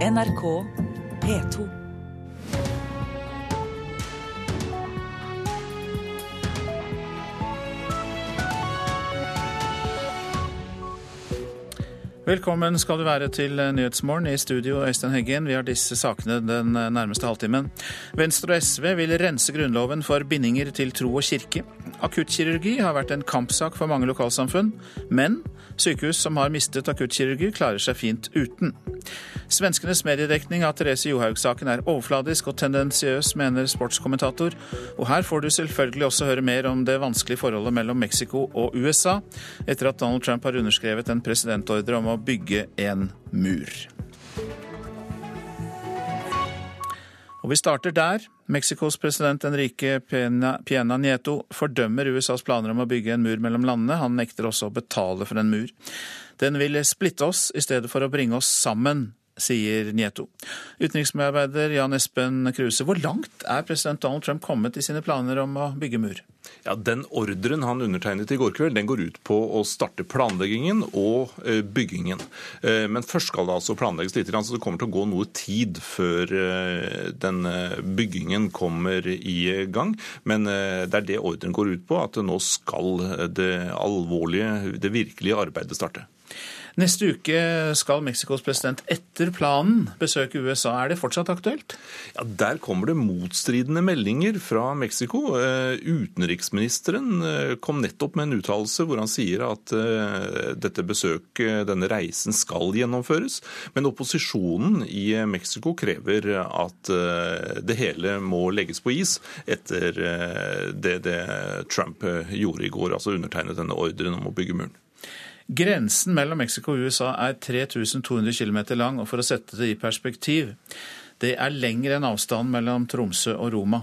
NRK P2. Velkommen skal du være til Nyhetsmorgen. I studio Øystein Heggen. Vi har disse sakene den nærmeste halvtimen. Venstre og SV vil rense Grunnloven for bindinger til tro og kirke. Akuttkirurgi har vært en kampsak for mange lokalsamfunn, men sykehus som har mistet akuttkirurgi, klarer seg fint uten. Svenskenes mediedekning av Therese Johaug-saken er overfladisk og tendensiøs, mener sportskommentator. Og her får du selvfølgelig også høre mer om det vanskelige forholdet mellom Mexico og USA, etter at Donald Trump har underskrevet en presidentordre om å bygge en mur. Og vi starter der. Mexicos president Enrique Piena Nieto fordømmer USAs planer om å bygge en mur mellom landene. Han nekter også å betale for en mur. Den vil splitte oss i stedet for å bringe oss sammen, sier Nieto. Utenriksmedarbeider Jan Espen Kruse, hvor langt er president Donald Trump kommet i sine planer om å bygge mur? Ja, Den ordren han undertegnet i går kveld, den går ut på å starte planleggingen og eh, byggingen. Eh, men først skal det altså planlegges litt, så det kommer til å gå noe tid før eh, den byggingen kommer i gang. Men det er det ordren går ut på, at nå skal det alvorlige, det virkelige arbeidet starte. Neste uke skal Mexicos president etter planen besøke USA. Er det fortsatt aktuelt? Ja, Der kommer det motstridende meldinger fra Mexico. Eh, utenriksministeren eh, kom nettopp med en uttalelse hvor han sier at eh, dette besøket, denne reisen, skal gjennomføres. Men opposisjonen i Mexico krever at det hele må legges på is etter det, det Trump gjorde i går, altså undertegnet denne ordren om å bygge muren. Grensen mellom Mexico og USA er 3200 km lang, og for å sette det i perspektiv, det er lengre enn avstanden mellom Tromsø og Roma.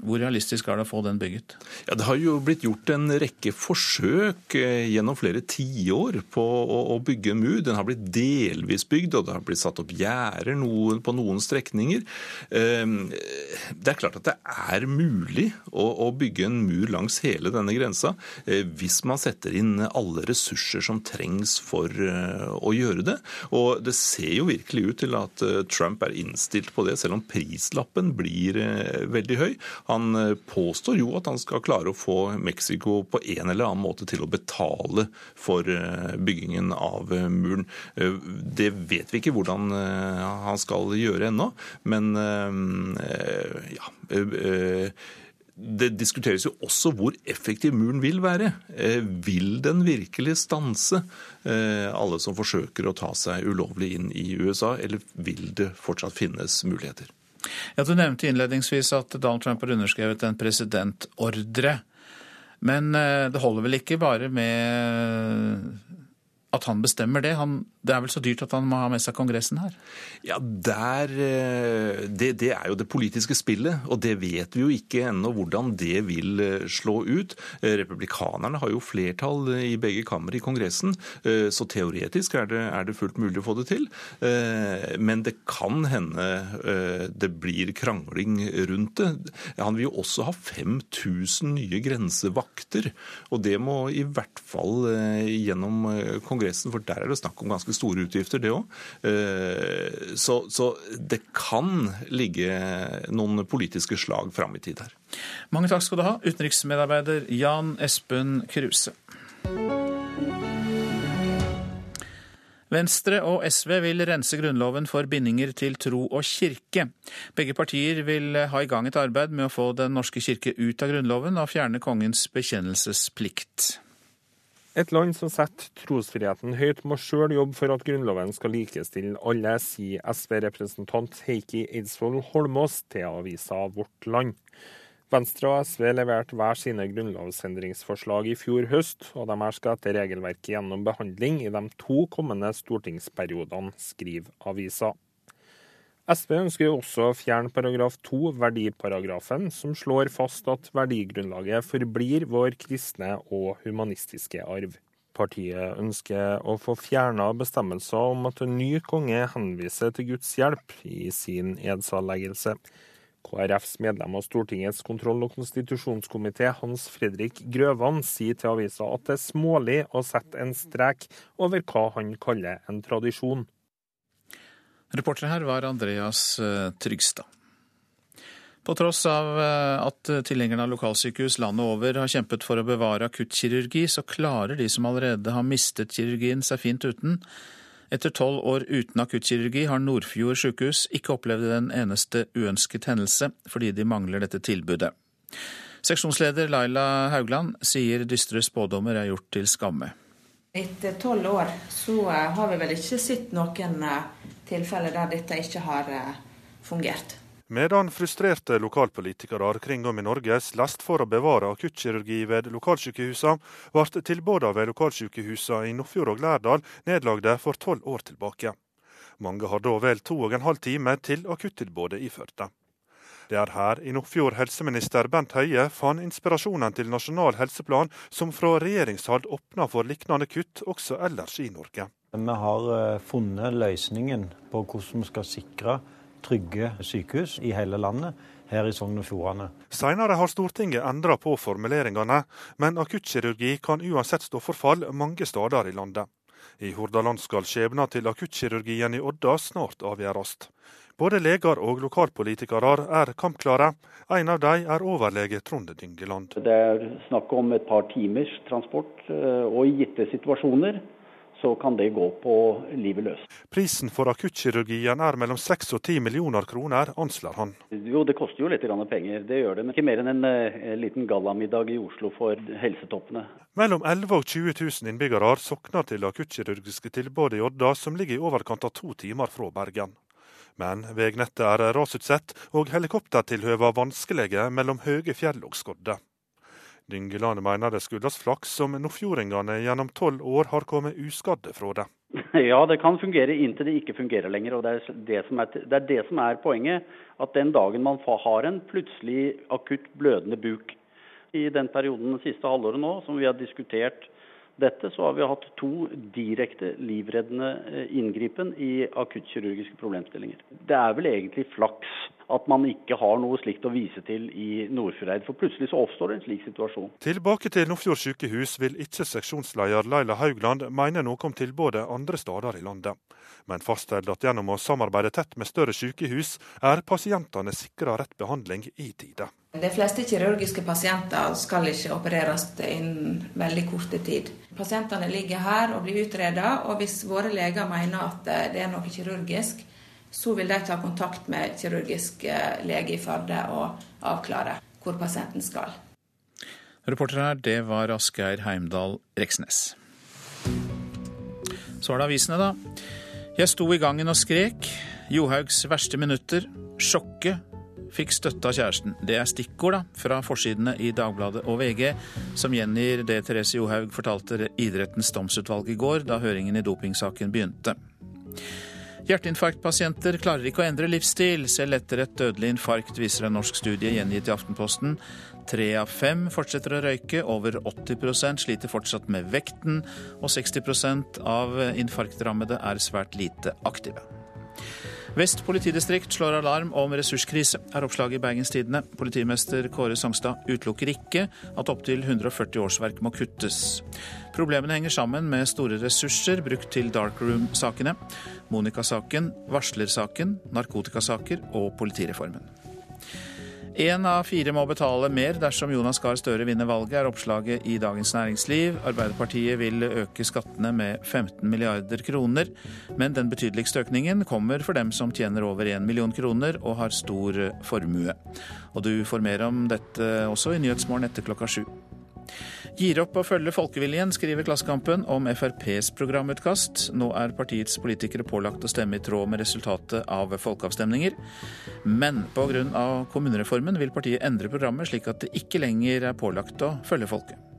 Hvor realistisk er det å få den bygget? Ja, Det har jo blitt gjort en rekke forsøk eh, gjennom flere tiår på å, bygge en mur. Den har blitt delvis bygd, og det har blitt satt opp gjerder på noen strekninger. Ehm, det er klart at det er mulig å, bygge en mur langs hele denne grensa eh, hvis man setter inn alle ressurser som trengs for eh, å gjøre det. Og det ser jo virkelig ut til at Trump er innstilt på det, selv om prislappen blir veldig høy. Han eh, påstår jo at han skal klare å få Mexico på en eller annen måte til å betale for eh, byggingen av eh, muren. Det vet vi ikke hvordan han skal gjøre ennå, men ja det diskuteres jo også hvor effektiv muren vil være. Vil den virkelig stanse alle som forsøker å ta seg ulovlig inn i USA, eller vil det fortsatt finnes muligheter? Ja, Du nevnte innledningsvis at Donald Trump har underskrevet en presidentordre. Men eh, det holder vel ikke bare med at han bestemmer det? Han, det er vel så dyrt at han må ha med seg Kongressen her? Ja, der, eh, det, det, er jo det politiske spillet, og det vet vi jo ikke ennå hvordan det vil eh, slå ut. Eh, republikanerne har jo flertall i begge kammer i Kongressen, så teoretisk er det, er det fullt mulig å få det til. Men det kan hende det blir krangling rundt det. Han vil jo også ha 5000 nye grensevakter, og det må i hvert fall gjennom Kongressen Kongressen, for der er det snakk om ganske store utgifter, det òg. Eh, så, så, det kan ligge noen politiske slag fram i tid her. Mange takk skal du ha, utenriksmedarbeider Jan Espen Kruse. Venstre og SV vil rense Grunnloven for bindinger til tro og kirke. Begge partier vil ha i gang et arbeid med å få Den norske kirke ut av Grunnloven og fjerne kongens bekjennelsesplikt. Et land som setter trosfriheten høyt, må sjøl jobbe for at Grunnloven skal likestille alle, sier SV-representant Heikki Eidsvoll Holmås til avisa Vårt Land. Venstre og SV leverte hver sine grunnlovsendringsforslag i fjor høst, og de her skal etter regelverket gjennom behandling i de to kommende stortingsperiodene, skriver avisa. SV ønsker jo også å fjerne paragraf 2, verdiparagrafen, som slår fast at verdigrunnlaget forblir vår kristne og humanistiske arv. Partiet ønsker å få fjerna bestemmelser om at en ny konge henviser til Guds hjelp i sin edsavleggelse. KrFs medlem av Stortingets kontroll- og konstitusjonskomité, Hans Fredrik Grøvan, sier til avisa at det er smålig å sette en strek over hva han kaller en tradisjon. Reporter her var Andreas eh, Trygstad. På tross av eh, at tilhengerne av lokalsykehus landet over har kjempet for å bevare akuttkirurgi, så klarer de som allerede har mistet kirurgien seg fint uten. Etter tolv år uten akuttkirurgi har Nordfjord sykehus ikke opplevd en eneste uønsket hendelse fordi de mangler dette tilbudet. Seksjonsleder Laila Haugland sier dystre spådommer er gjort til skamme. Etter tolv år så eh, har vi vel ikke sett noen tilfeller der dette ikke har eh, fungert. Medan frustrerte lokalpolitikere kring om i Norge lest for å bevare akuttkirurgi ved lokalsykehusene, ble tilbudene ved lokalsykehusene i Nordfjord og Lærdal nedlagde for tolv år tilbake. Mange har da vel to og en halv time til akuttilbudet i Førde. Det er her i Nordfjord helseminister Bent Høie fant inspirasjonen til nasjonal helseplan, som fra regjeringshold åpna for lignende kutt også ellers i Norge. Vi har eh, funnet løsningen på hvordan vi skal sikre trygge sykehus i hele landet her i Sogn og Fjordane. Senere har Stortinget endra på formuleringene, men akuttkirurgi kan uansett stå for fall mange steder i landet. I Hordaland skal skjebnen til akuttkirurgien i Odda snart avgjøres. Både leger og lokalpolitikere er kampklare. En av dem er overlege Trond Dyngeland. Det er snakk om et par timers transport, eh, og i gitte situasjoner så kan det gå på livet løs. Prisen for akuttkirurgien er mellom 6 og 10 millioner kroner, anslår han. Jo, det koster jo litt penger, det gjør det. Men ikke mer enn en, eh, liten gallamiddag i Oslo for helsetoppene. Mellom 11 og 20 000 innbyggere sokner til akuttkirurgiske tilbud i Odda, som ligger i overkant av to timer fra Bergen. Men veinettet er rasutsatt, og helikoptertilhøva vanskelige mellom høye fjell og skodde. Dyngeland mener det skyldes flaks som nordfjordingene gjennom tolv år har kommet uskadde fra det. Ja, det kan fungere inntil det ikke fungerer lenger. og det er det, er, det er det som er poenget. At den dagen man har en plutselig akutt blødende buk, i den perioden det siste halvåret nå, som vi har diskutert dette, så har vi hatt to direkte livreddende eh, inngripen i akuttkirurgiske problemstillinger. Det er vel egentlig flaks at man ikke har noe slikt å vise til i Nordfjordeid, for plutselig så oppstår det en slik situasjon. Tilbake til Nordfjord sykehus vil ikke seksjonsleder Laila Haugland mene noe om tilbudet andre steder i landet, men fastholder at gjennom å samarbeide tett med større sykehus, er pasientene sikra rett behandling i tide. De fleste kirurgiske pasienter skal ikke opereres innen veldig korte tid. Pasientene ligger her og blir utredet, og hvis våre leger mener at det er noe kirurgisk, så vil de ta kontakt med kirurgisk eh, lege i Førde og avklare hvor pasienten skal. Reporter her, det var Asgeir Heimdal Reksnes. Så er det avisene, da. Jeg sto i gangen og skrek. Johaugs verste minutter. Sjokket fikk støtte av kjæresten. Det er stikkord fra forsidene i Dagbladet og VG, som gjengir det Therese Johaug fortalte idrettens domsutvalg i går, da høringen i dopingsaken begynte. Hjerteinfarktpasienter klarer ikke å endre livsstil, selv etter et dødelig infarkt, viser en norsk studie gjengitt i Aftenposten. Tre av fem fortsetter å røyke, over 80% sliter fortsatt med vekten, og 60% av infarktrammede er svært lite aktive. Vest politidistrikt slår alarm om ressurskrise, er oppslaget i Bergens Tidende. Politimester Kåre Songstad utelukker ikke at opptil 140 årsverk må kuttes. Problemene henger sammen med store ressurser brukt til darkroom-sakene, Monica-saken, varslersaken, narkotikasaker og politireformen. Én av fire må betale mer dersom Jonas Gahr Støre vinner valget, er oppslaget i Dagens Næringsliv. Arbeiderpartiet vil øke skattene med 15 milliarder kroner, men den betydeligste økningen kommer for dem som tjener over 1 million kroner og har stor formue. Og du får mer om dette også i Nyhetsmorgen etter klokka sju. Gir opp å følge folkeviljen, skriver Klassekampen om FrPs programutkast. Nå er partiets politikere pålagt å stemme i tråd med resultatet av folkeavstemninger. Men pga. kommunereformen vil partiet endre programmet slik at det ikke lenger er pålagt å følge folket.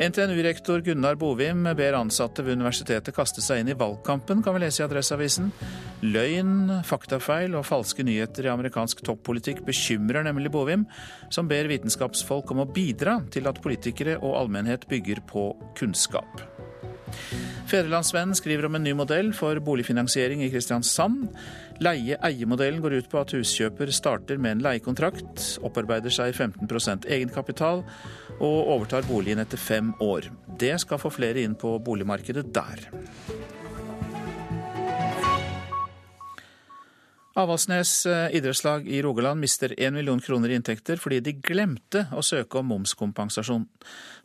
NTNU-rektor Gunnar Bovim ber ansatte ved universitetet kaste seg inn i valgkampen, kan vi lese i Adresseavisen. Løgn, faktafeil og falske nyheter i amerikansk toppolitikk bekymrer nemlig Bovim, som ber vitenskapsfolk om å bidra til at politikere og allmennhet bygger på kunnskap. Fedrelandsvennen skriver om en ny modell for boligfinansiering i Kristiansand. Leie-eie-modellen går ut på at huskjøper starter med en leiekontrakt, opparbeider seg 15% egenkapital og overtar boligen etter fem år. Det skal få flere inn på boligmarkedet der. Avaldsnes eh, idrettslag i Rogaland mister 1 million kroner i inntekter fordi de glemte å søke om momskompensasjon.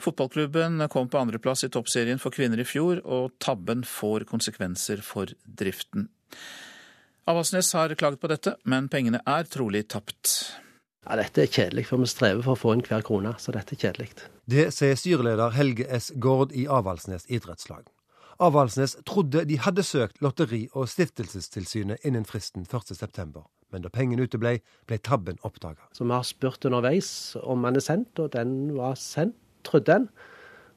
Fotballklubben kom på andreplass i toppserien for kvinner i fjor, og tabben får konsekvenser for driften. Avaldsnes har klaget på dette, men pengene er trolig tapt. Ja, Dette er kjedelig, for vi strever for å få inn hver krone, så dette er kjedelig. Det sier styreleder Helge S. Gård i Avaldsnes idrettslag. Avaldsnes trodde de hadde søkt Lotteri- og stiftelsestilsynet innen fristen 1.9, men da pengene uteble, ble tabben oppdaga. Så vi har spurt underveis om den er sendt, og den var sendt, trodde en.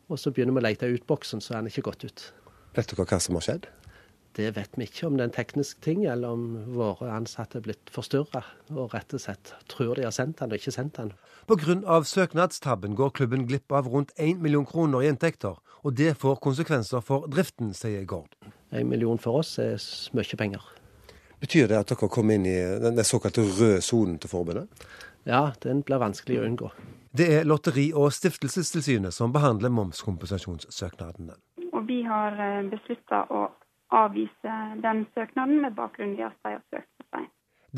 Og så begynner vi å lete ut boksen, så er den ikke gått ut. Vet dere hva som har skjedd? Det vet vi ikke, om det er en teknisk ting, eller om våre ansatte er blitt forstyrra og rett og slett tror de har sendt den og ikke sendt den. Pga. søknadstabben går klubben glipp av rundt 1 million kroner i inntekter, og det får konsekvenser for driften, sier Gård. En million for oss er mye penger. Betyr det at dere kommer inn i den såkalte røde sonen til forbundet? Ja, den blir vanskelig å unngå. Det er Lotteri- og stiftelsestilsynet som behandler momskompensasjonssøknadene. Og vi har eh, beslutta å avvise den søknaden med bakgrunn i at de har søkt for seg.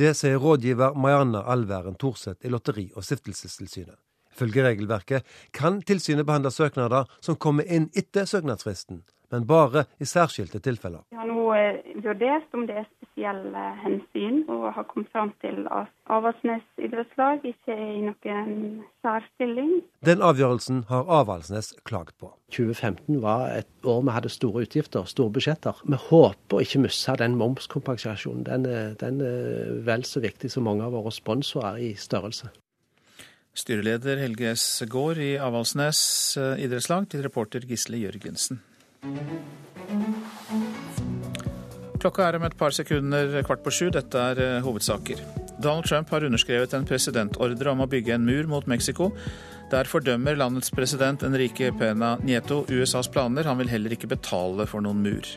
Det sier rådgiver Marianne Alværen Thorseth i Lotteri- og stiftelsestilsynet. Ifølge regelverket kan tilsynet behandle søknader som kommer inn etter søknadsfristen, men bare i særskilte tilfeller. Vi har nå eh, vurdert om det er spesielle hensyn, og har kommet fram til at Avaldsnes idrettslag ikke er i noen særstilling. Den avgjørelsen har Avaldsnes klaget på. 2015 var et år vi hadde store utgifter, store budsjetter. Vi håper å ikke miste den momskompensasjonen. Den er, den er vel så viktig som mange av våre sponsorer i størrelse. Styreleder Helge S. Gaard i Avaldsnes eh, idrettslag til reporter Gisle Jørgensen. Klokka er om et par sekunder kvart på sju. Dette er eh, hovedsaker. Donald Trump har underskrevet en presidentordre om å bygge en mur mot Mexico. Der fordømmer landets president Enrique Pena Nieto USAs planer. Han vil heller ikke betale for noen mur.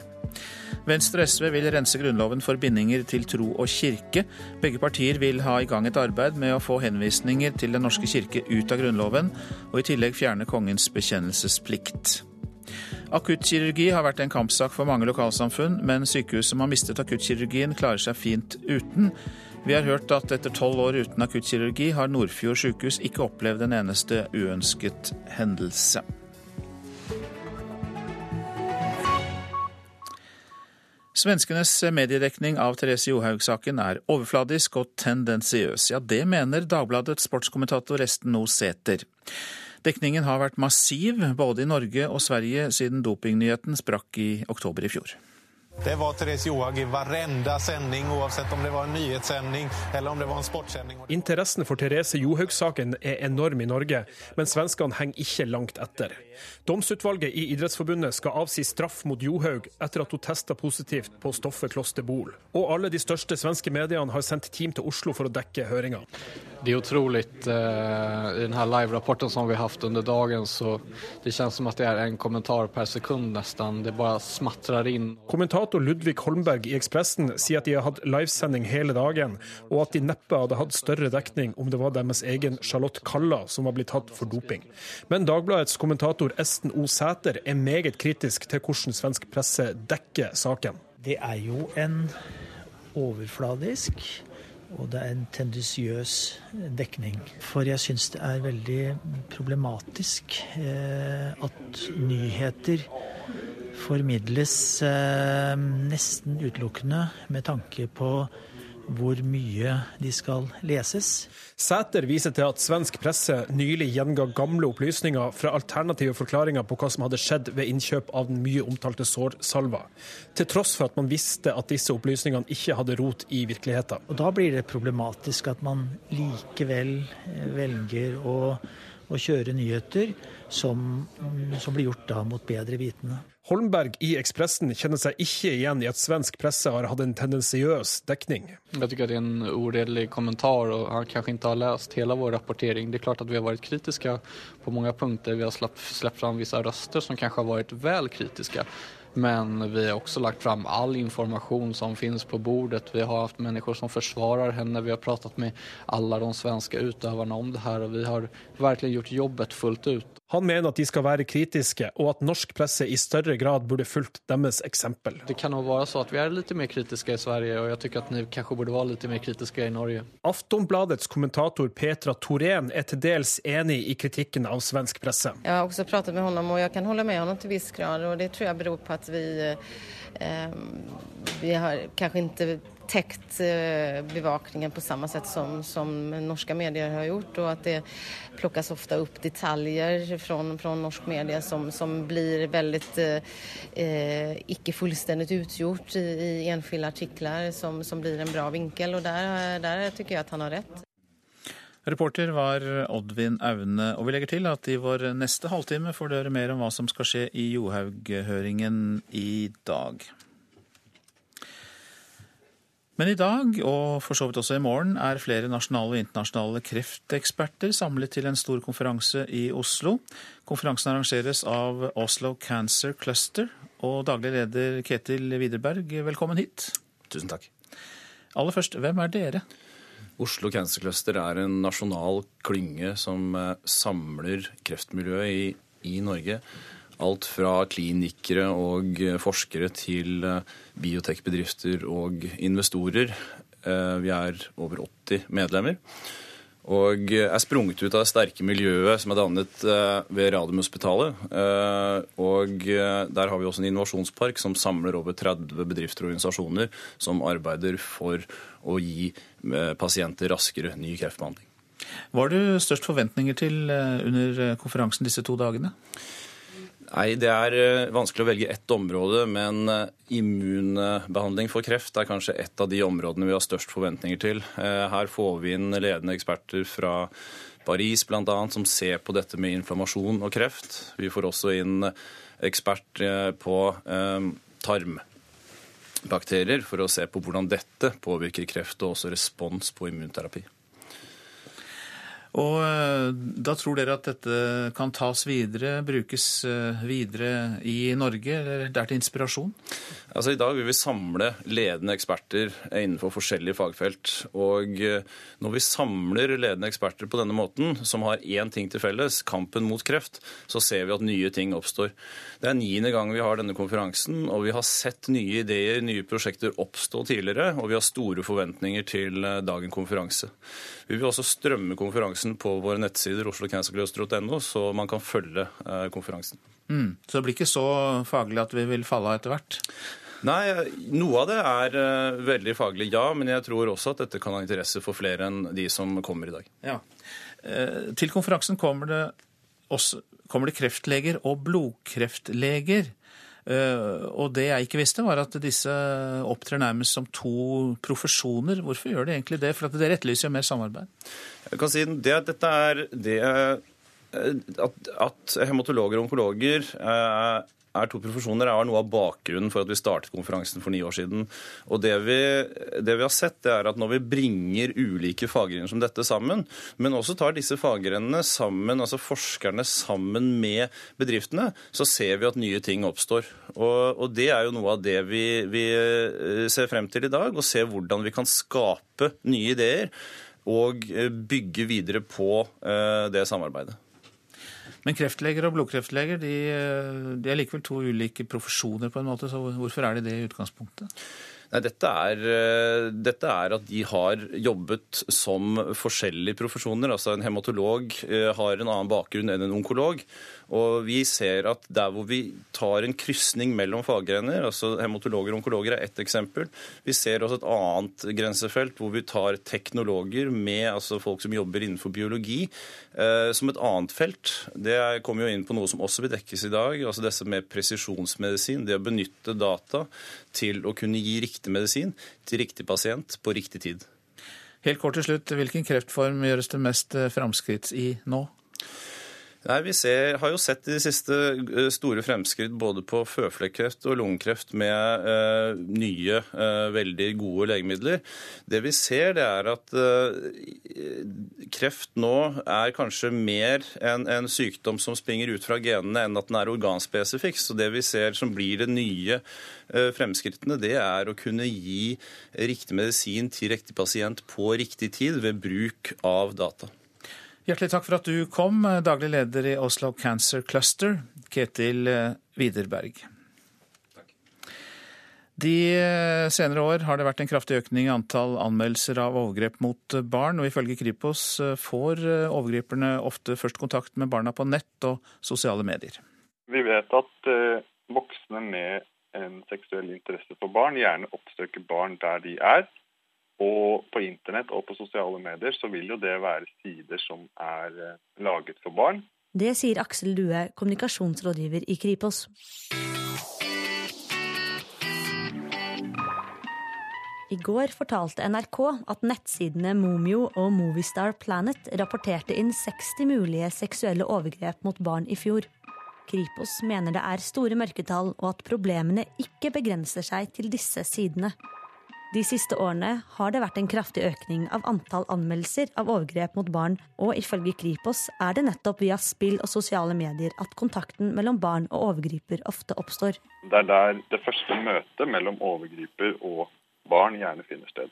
Venstre og SV vil rense Grunnloven for bindinger til tro og kirke. Begge partier vil ha i gang et arbeid med å få henvisninger til Den norske kirke ut av Grunnloven, og i tillegg fjerne kongens bekjennelsesplikt. Akuttkirurgi har vært en kampsak for mange lokalsamfunn, men sykehus som har mistet akuttkirurgien, klarer seg fint uten. Vi har hørt at etter tolv år uten akuttkirurgi har Nordfjord sykehus ikke opplevd en eneste uønsket hendelse. Svenskenes mediedekning av Therese Johaug-saken er overfladisk og tendensiøs. Ja, det mener Dagbladets sportskommentator Esten Noe Sæther. Dekningen har vært massiv både i Norge og Sverige siden dopingnyheten sprakk i oktober i fjor. Det var Therese Johaug i hver sending, uansett om det var en nyhetssending eller om det var en sportssending. Interessen for Therese Johaug-saken er enorm i Norge, men svenskene henger ikke langt etter. Domsutvalget i Idrettsforbundet skal avsi straff mot Johaug etter at hun testa positivt på stoffet klosterbol. Og alle de største svenske mediene har sendt team til Oslo for å dekke høringa. Det er utrolig eh, i denne live-rapporten som vi har hatt under dagen, så det kjennes som at det er en kommentar per sekund nesten. Det bare smatrer inn. Kommentator Ludvig Holmberg i Ekspressen sier at de har hatt livesending hele dagen, og at de neppe hadde hatt større dekning om det var deres egen Charlotte Kalla som var blitt tatt for doping. Men Dagbladets kommentator Esten O. Sæter er meget kritisk til hvordan svensk presse dekker saken. Det er jo en overfladisk og det er en tendensiøs dekning. For jeg syns det er veldig problematisk eh, at nyheter formidles eh, nesten utelukkende med tanke på hvor mye de skal leses. Sæter viser til at svensk presse nylig gjenga gamle opplysninger fra alternative forklaringer på hva som hadde skjedd ved innkjøp av den mye omtalte sårsalva, til tross for at man visste at disse opplysningene ikke hadde rot i virkeligheten. Og Da blir det problematisk at man likevel eh, velger å, å kjøre nyheter som, som blir gjort da mot bedre vitende. Holmberg i Ekspressen kjenner seg ikke igjen i at svensk presse har hatt en tendensiøs dekning. Jeg syns det er en uredelig kommentar, og han kanskje ikke har lest hele vår rapportering. Det er klart at vi har vært kritiske på mange punkter. Vi har sluppet fram visse røster som kanskje har vært vel kritiske. Men vi har også lagt fram all informasjon som finnes på bordet. Vi har hatt mennesker som forsvarer henne. Vi har pratet med alle de svenske utøverne om det her, og vi har virkelig gjort jobbet fullt ut. Han mener at de skal være kritiske, og at norsk presse i større grad burde fulgt deres eksempel. Det kan nok være så at vi er litt mer kritiske i Sverige, og jeg syns at dere kanskje burde være litt mer kritiske i Norge. Aftonbladets kommentator Petra Thorén er til dels enig i kritikken av svensk presse. Jeg har også pratet med ham, og jeg kan holde med ham til viss grad. og Det tror jeg beror på at vi, eh, vi har kanskje ikke täckt eh, bevakningen på samme sett som, som norske medier har gjort og at det plockas ofte opp detaljer fra norsk media som, som blir veldig eh, ikke fullstendig utgjort i, i enskilde artikler som, som, blir en bra vinkel. og Der, der tykker jeg at han har rett. Reporter var Oddvin Aune, og vi legger til at i vår neste halvtime får dere mer om hva som skal skje i Johaug-høringen i dag. Men i dag, og for så vidt også i morgen, er flere nasjonale og internasjonale krefteksperter samlet til en stor konferanse i Oslo. Konferansen arrangeres av Oslo Cancer Cluster, og daglig leder Ketil Widerberg, velkommen hit. Tusen takk. Aller først, hvem er dere? Oslo Cancer Cluster er en nasjonal klynge som eh, samler kreftmiljøet i, i Norge Alt fra klinikere og forskere til eh, biotekbedrifter og investorer. Eh, vi er over 80 medlemmer. Og er sprunget ut av det sterke miljøet som er dannet eh, ved Radiumhospitalet. Og der har vi også en innovasjonspark som samler over 30 bedrifter og organisasjoner som arbeider for å gi pasienter raskere ny kreftbehandling. Hva har du størst forventninger til under konferansen disse to dagene? Nei, Det er eh, vanskelig å velge ett område, men eh, immunbehandling for kreft er kanskje et av de områdene vi har størst forventninger til. Eh, her får vi inn ledende eksperter fra Paris bl.a. som ser på dette med inflammasjon og kreft. Vi får også inn ekspert på tarmbakterier for å se på hvordan dette påvirker kreft, og også respons på immunterapi. Og eh, da tror dere at dette kan tas videre, brukes eh, videre i Norge, eller det er til inspirasjon? Altså I dag vil vi samle ledende eksperter innenfor forskjellige fagfelt. Og eh, når vi samler ledende eksperter på denne måten, som har én ting til felles, kampen mot kreft, så ser vi at nye ting oppstår. Det er niende gang vi har denne konferansen, og vi har sett nye ideer, nye prosjekter oppstå tidligere, og vi har store forventninger til dagen konferanse. Vi vil også strømme konferansen på våre nettsider oslocancerclusters.no, så man kan følge eh, konferansen. Mm. Så det blir ikke så faglig at vi vil falle av etter hvert? Nei, noe av det er uh, veldig faglig, ja. Men jeg tror også at dette kan ha interesse for flere enn de som kommer i dag. Ja. Uh, til konferansen kommer det, også, kommer det kreftleger og blodkreftleger. Eh, og det jeg ikke visste, var at disse opptrer nærmest som to profesjoner. Hvorfor gjør de egentlig det? For det etterlyser jo mer samarbeid. Jeg kan si det at dette er det eh, at, at hematologer og onkologer eh, er to profesjoner, er noe av bakgrunnen for at vi startet konferansen for ni år siden. Og det vi, det vi har sett, det er at når vi bringer ulike faggrener som dette sammen, men også tar disse faggrenene sammen, altså forskerne sammen med bedriftene, så ser vi at nye ting oppstår. Og, og det er jo noe av det vi, vi eh, ser frem til i dag, og ser hvordan vi kan skape nye ideer og eh, bygge videre på eh, det samarbeidet. Men kreftleger og blodkreftleger de, de er likevel to ulike profesjoner, på en måte, så hvorfor er de det i utgangspunktet? Nei, dette er, eh, dette er, at de har jobbet som forskjellige profesjoner. Altså En hematolog eh, har en annen bakgrunn enn en onkolog. Og vi ser at der hvor vi tar en krysning mellom faggrener, altså hematologer og onkologer er ett eksempel. Vi ser også et annet grensefelt hvor vi tar teknologer med altså folk som jobber innenfor biologi, eh, som et annet felt. Det kommer jo inn på noe som også vil dekkes i dag, altså disse med presisjonsmedisin. Det å benytte data til å kunne gi riktig medisin til riktig pasient på riktig tid. Helt kort til slutt, Hvilken kreftform gjøres det mest eh, framskritt i nå? Nei, Vi ser, har jo sett de siste eh, store fremskritt både på føflekkreft og lungekreft med eh, nye, eh, veldig gode legemidler. Det vi ser, det er at eh, kreft nå er kanskje mer en, en, sykdom som springer ut fra genene, enn at den er organspesifikk. Så det vi ser som blir det nye eh, fremskrittene, det er å kunne gi riktig medisin til riktig pasient på riktig tid ved bruk av data. Hjertelig takk for at du kom, daglig leder i Oslo Cancer Cluster, Ketil Widerberg. De senere år har det vært en kraftig økning i antall anmeldelser av overgrep mot barn, og ifølge Kripos får overgriperne ofte først kontakt med barna på nett og sosiale medier. Vi vet at eh, voksne med en seksuell interesse for barn gjerne oppsøker barn der de er. Og på internett og på sosiale medier så vil jo det være sider som er eh, laget for barn. Det sier Aksel Due, kommunikasjonsrådgiver i Kripos. I går fortalte NRK at nettsidene Momio og Movistar Planet rapporterte inn 60 mulige seksuelle overgrep mot barn i fjor. Kripos mener det er store mørketall, og at problemene ikke begrenser seg til disse sidene. De siste årene har det vært en kraftig økning av antall anmeldelser av overgrep mot barn, og ifølge Kripos er det nettopp via spill og sosiale medier at kontakten mellom barn og overgriper ofte oppstår. Det er der det første møtet mellom overgriper og barn gjerne finner sted.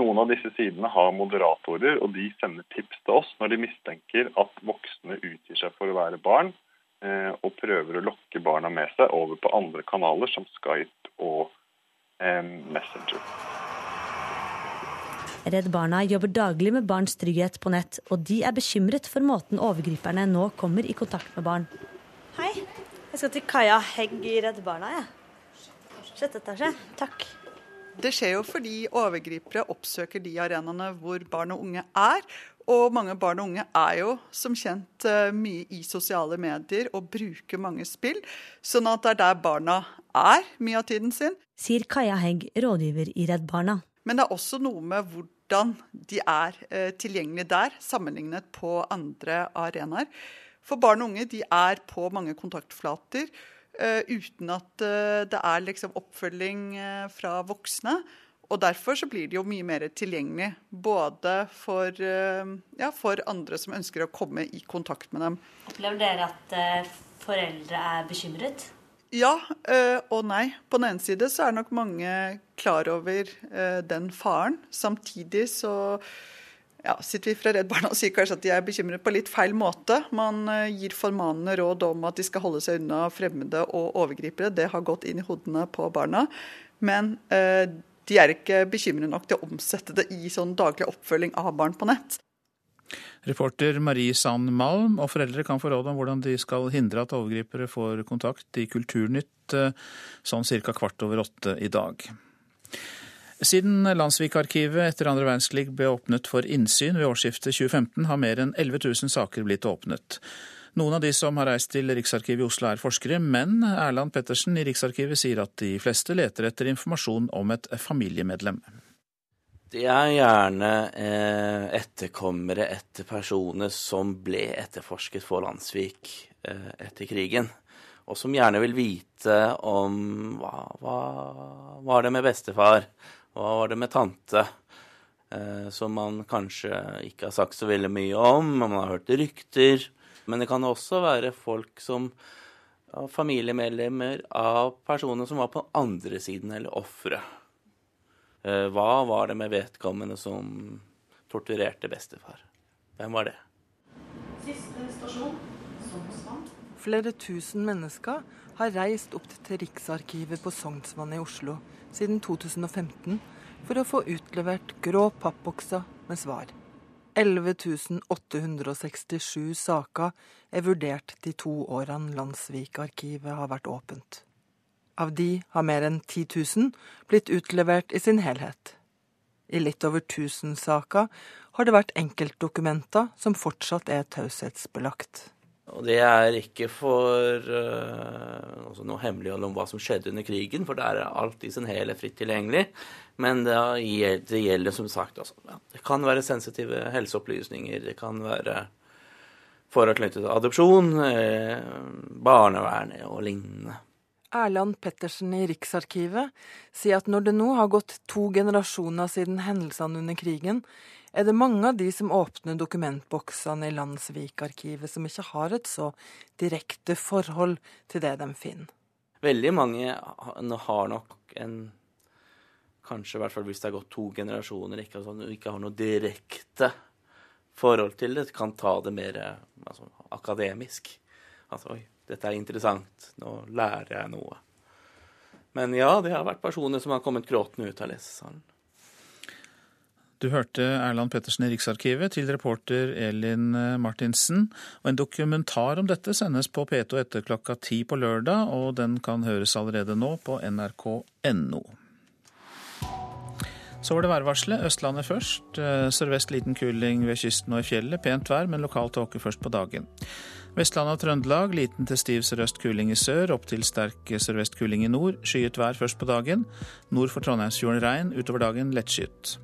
Noen av disse sidene har moderatorer, og de sender tips til oss når de mistenker at voksne utgir seg for å være barn, eh, og prøver å lokke barna med seg over på andre kanaler som Skype og eh, Messenger. Redd Barna jobber daglig med barns trygghet på nett, og de er bekymret for måten overgriperne nå kommer i kontakt med barn. Hei, jeg skal til Kaja Hegg i Redd Barna, jeg. Ja. Sjette etasje. Takk. Det skjer jo fordi overgripere oppsøker de arenaene hvor barn og unge er. Og mange barn og unge er jo som kjent eh, mye i sosiale medier og bruker mange spill. Sånn at det er der barna er mye av tiden sin. Sier Kaja Hegg, rådgiver i Redd Barna. Men det er også noe med hvordan de er eh, tilgjengelige der, sammenlignet på andre arenaer. For barn og unge de er på mange kontaktflater. Uh, uten at uh, det er liksom oppfølging uh, fra voksne. Og Derfor så blir det jo mye mer tilgjengelig, både for, ja, for, andre som ønsker å komme i kontakt med dem. Opplever dere at foreldre er bekymret? Ja og nei. På den ene side så er nok mange klar over den faren. Samtidig så ja, sitter vi fra Redd Barna og sier kanskje at de er bekymret på litt feil måte. Man eh, gir formanende råd om at de skal holde seg unna fremmede og overgripere. Det har gått inn i hodene på barna. Men eh, de er ikke bekymret nok til å omsette det i sånn daglig oppfølging av barn på nett. Reporter Marie Sand Malm, og foreldre kan få råd om hvordan de skal hindre at overgripere får kontakt i Kulturnytt eh, sånn ca. kvart over åtte i dag. Siden Landsvik-arkivet etter andre verdenskrig ble åpnet for innsyn ved årsskiftet 2015, har mer enn 11 000 saker blitt åpnet. Noen av de som har reist til Riksarkivet i Oslo er forskere, men Erland Pettersen i Riksarkivet sier at de fleste leter etter informasjon om et familiemedlem. Det er gjerne eh, etterkommere etter personer som ble etterforsket for Landsvik eh, etter krigen, og som gjerne vil vite om hva, hva var det med bestefar, hva var det med tante? Eh, som man kanskje ikke har sagt så veldig mye om, man har hørt rykter. Men det kan også være folk som familiemedlemmer av personer som var på andre siden, eller ofre. Eh, hva var det med vedkommende som torturerte bestefar? Hvem var det? Siste stasjon, Sognsvann. Flere tusen mennesker har reist opp til Riksarkivet på Sognsvann i Oslo siden 2015 for å få utlevert grå pappbokser med svar. 11.867 saker er vurdert de to årene Landsvik-arkivet har vært åpent. Av de har mer enn 10 000 blitt utlevert i sin helhet. I litt over 1000 saker har det vært enkeltdokumenter som fortsatt er taushetsbelagt. Og det er ikke for uh, noe hemmelig om hva som skjedde under krigen, for der er alt i sin helhet fritt tilgjengelig. Men det, det gjelder som sagt altså, ja, Det kan være sensitive helseopplysninger, det kan være forhold knyttet til adopsjon, eh, barnevernet og lignende. Erland Pettersen i Riksarkivet sier at når det nå har gått to generasjoner siden hendelsene under krigen, er det mange av de som åpner dokumentboksene i Landsvik-arkivet, som ikke har et så direkte forhold til det de finner. Veldig mange har nok en Kanskje i hvert fall hvis det har gått to generasjoner, ikke, altså, ikke har noe direkte forhold til det, kan ta det mer altså, akademisk. Altså oi, dette er interessant, nå lærer jeg noe. Men ja, det har vært personer som har kommet gråtende ut av lesesalen. Du hørte Erland Pettersen i Riksarkivet til reporter Elin Martinsen. Og en dokumentar om dette sendes på P2 etter klokka ti på lørdag, og den kan høres allerede nå på nrk.no. Så var det værvarselet. Østlandet først. Sørvest liten kuling ved kysten og i fjellet. Pent vær, men lokal tåke først på dagen. Vestlandet og Trøndelag liten til stiv sørøst kuling i sør, opp til sterk sørvest kuling i nord. Skyet vær først på dagen. Nord for Trondheimsfjorden regn, utover dagen lettskyet.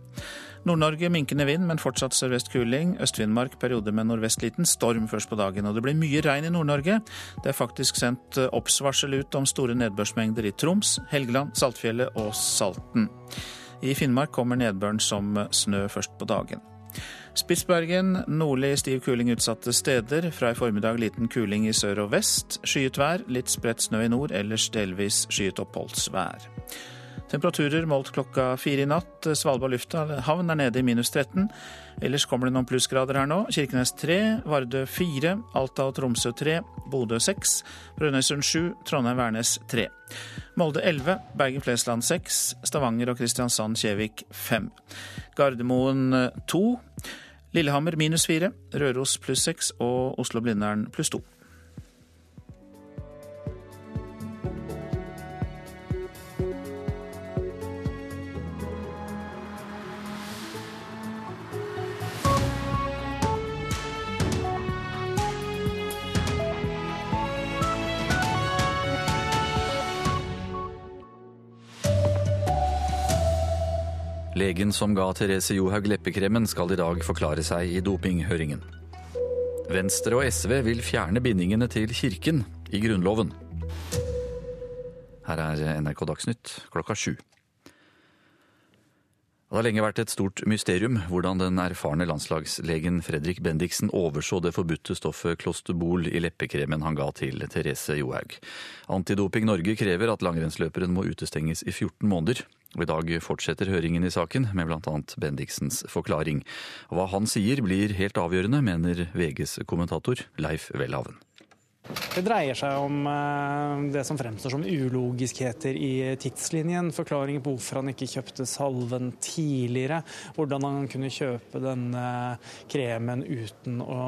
Nord-Norge minkende vind, men fortsatt sørvest kuling. Øst-Finnmark perioder med nordvestliten storm først på dagen. Og det blir mye regn i Nord-Norge. Det er faktisk sendt obs-varsel ut om store nedbørsmengder i Troms, Helgeland, Saltfjellet og Salten. I Finnmark kommer nedbøren som snø først på dagen. Spitsbergen nordlig stiv kuling utsatte steder. Fra i formiddag liten kuling i sør og vest. Skyet vær, litt spredt snø i nord, ellers delvis skyet oppholdsvær. Temperaturer målt klokka fire i natt. Svalbard lufthavn er nede i minus 13. Ellers kommer det noen plussgrader her nå. Kirkenes 3, Vardø 4, Alta og Tromsø 3, Bodø 6, Brønnøysund 7, Trondheim-Værnes 3. Molde 11, Bergen-Flesland 6, Stavanger og Kristiansand-Kjevik 5. Gardermoen 2, Lillehammer minus 4, Røros pluss 6 og Oslo-Blindern pluss 2. Legen som ga Therese Johaug leppekremen, skal i dag forklare seg i dopinghøringen. Venstre og SV vil fjerne bindingene til Kirken i Grunnloven. Her er NRK Dagsnytt klokka sju. Det har lenge vært et stort mysterium hvordan den erfarne landslagslegen Fredrik Bendiksen overså det forbudte stoffet klosterbol i leppekremen han ga til Therese Johaug. Antidoping Norge krever at langrennsløperen må utestenges i 14 måneder. Og I dag fortsetter høringen i saken, med bl.a. Bendiksens forklaring. Hva han sier blir helt avgjørende, mener VGs kommentator Leif Welhaven. Det dreier seg om det som fremstår som ulogiskheter i tidslinjen. Forklaringer på hvorfor han ikke kjøpte salven tidligere. Hvordan han kunne kjøpe denne kremen uten å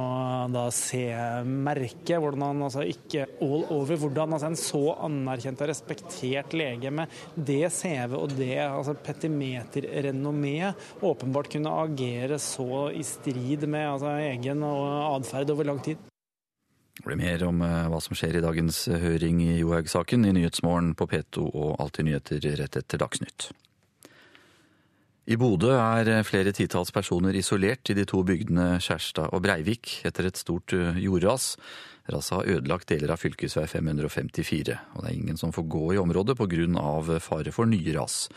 da se merket. Hvordan han altså ikke all over. Hvordan altså en så anerkjent og respektert lege med det CV og det altså petimeterrenommeet åpenbart kunne agere så i strid med altså, egen atferd over lang tid. Det blir mer om hva som skjer i dagens høring i Johaug-saken i Nyhetsmorgen på P2 og Alltid nyheter rett etter Dagsnytt. I Bodø er flere titalls personer isolert i de to bygdene Skjærstad og Breivik etter et stort jordras. Raset har ødelagt deler av fv. 554, og det er ingen som får gå i området pga. fare for nye ras.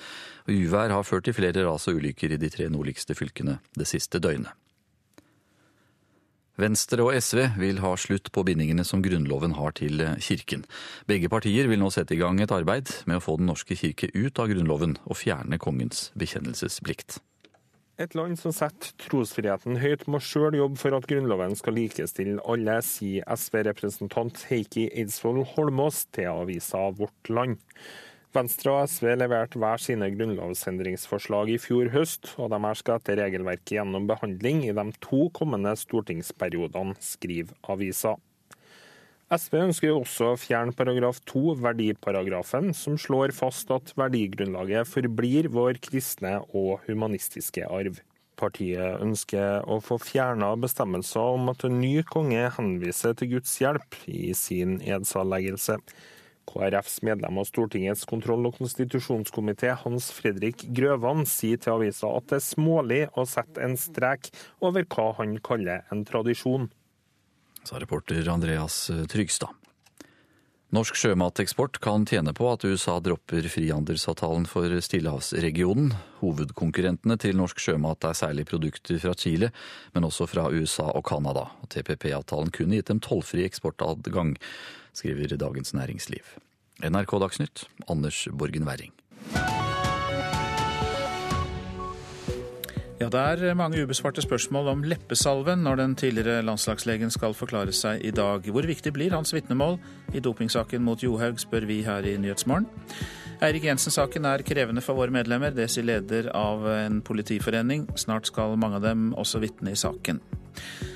Uvær har ført til flere ras og ulykker i de tre nordligste fylkene det siste døgnet. Venstre og SV vil ha slutt på bindingene som Grunnloven har til kirken. Begge partier vil nå sette i gang et arbeid med å få Den norske kirke ut av Grunnloven og fjerne kongens bekjennelsesplikt. Et land som setter trosfriheten høyt, må sjøl jobbe for at Grunnloven skal likestille alle, sier SV-representant Heikki Eidsvoll Holmås til avisa Vårt Land. Venstre og SV leverte hver sine grunnlovsendringsforslag i fjor høst, og de her skal etter regelverket gjennom behandling i de to kommende stortingsperiodene, skriver avisa. SV ønsker også å fjerne paragraf 2, verdiparagrafen, som slår fast at verdigrunnlaget forblir vår kristne og humanistiske arv. Partiet ønsker å få fjerna bestemmelser om at en ny konge henviser til Guds hjelp i sin edsavleggelse. KrFs medlem av Stortingets kontroll- og konstitusjonskomité, Hans Fredrik Grøvan, sier til avisa at det er smålig å sette en strek over hva han kaller en tradisjon. Sa reporter Andreas Trygstad. Norsk sjømateksport kan tjene på at USA dropper frihandelsavtalen for Stillehavsregionen. Hovedkonkurrentene til norsk sjømat er særlig produkter fra Chile, men også fra USA og Canada. TPP-avtalen kunne gitt dem tollfri eksportadgang, skriver Dagens Næringsliv. NRK Dagsnytt, Anders Borgen Werring. Ja, Det er mange ubesvarte spørsmål om leppesalven når den tidligere landslagslegen skal forklare seg i dag. Hvor viktig blir hans vitnemål i dopingsaken mot Johaug, spør vi her i Nyhetsmorgen. Eirik Jensen-saken er krevende for våre medlemmer, det sier leder av en politiforening. Snart skal mange av dem også vitne i saken.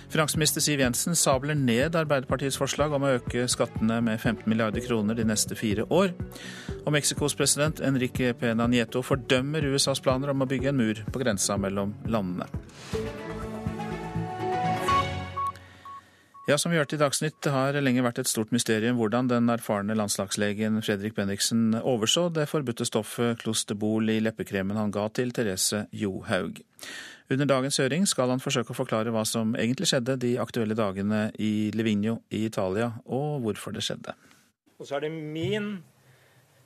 Finansminister Siv Jensen sabler ned Arbeiderpartiets forslag om å øke skattene med 15 milliarder kroner de neste fire år. Og Mexicos president Enrique Pena Nieto fordømmer USAs planer om å bygge en mur på grensa mellom landene. Ja, som vi hørte i Dagsnytt, det har lenge vært et stort mysterium hvordan den erfarne landslagslegen Fredrik Bendiksen overså det forbudte stoffet Klosterbol i leppekremen han ga til Therese Johaug. Under dagens høring skal han forsøke å forklare hva som egentlig skjedde de aktuelle dagene i Livigno i Italia, og hvorfor det skjedde. Og så er det min,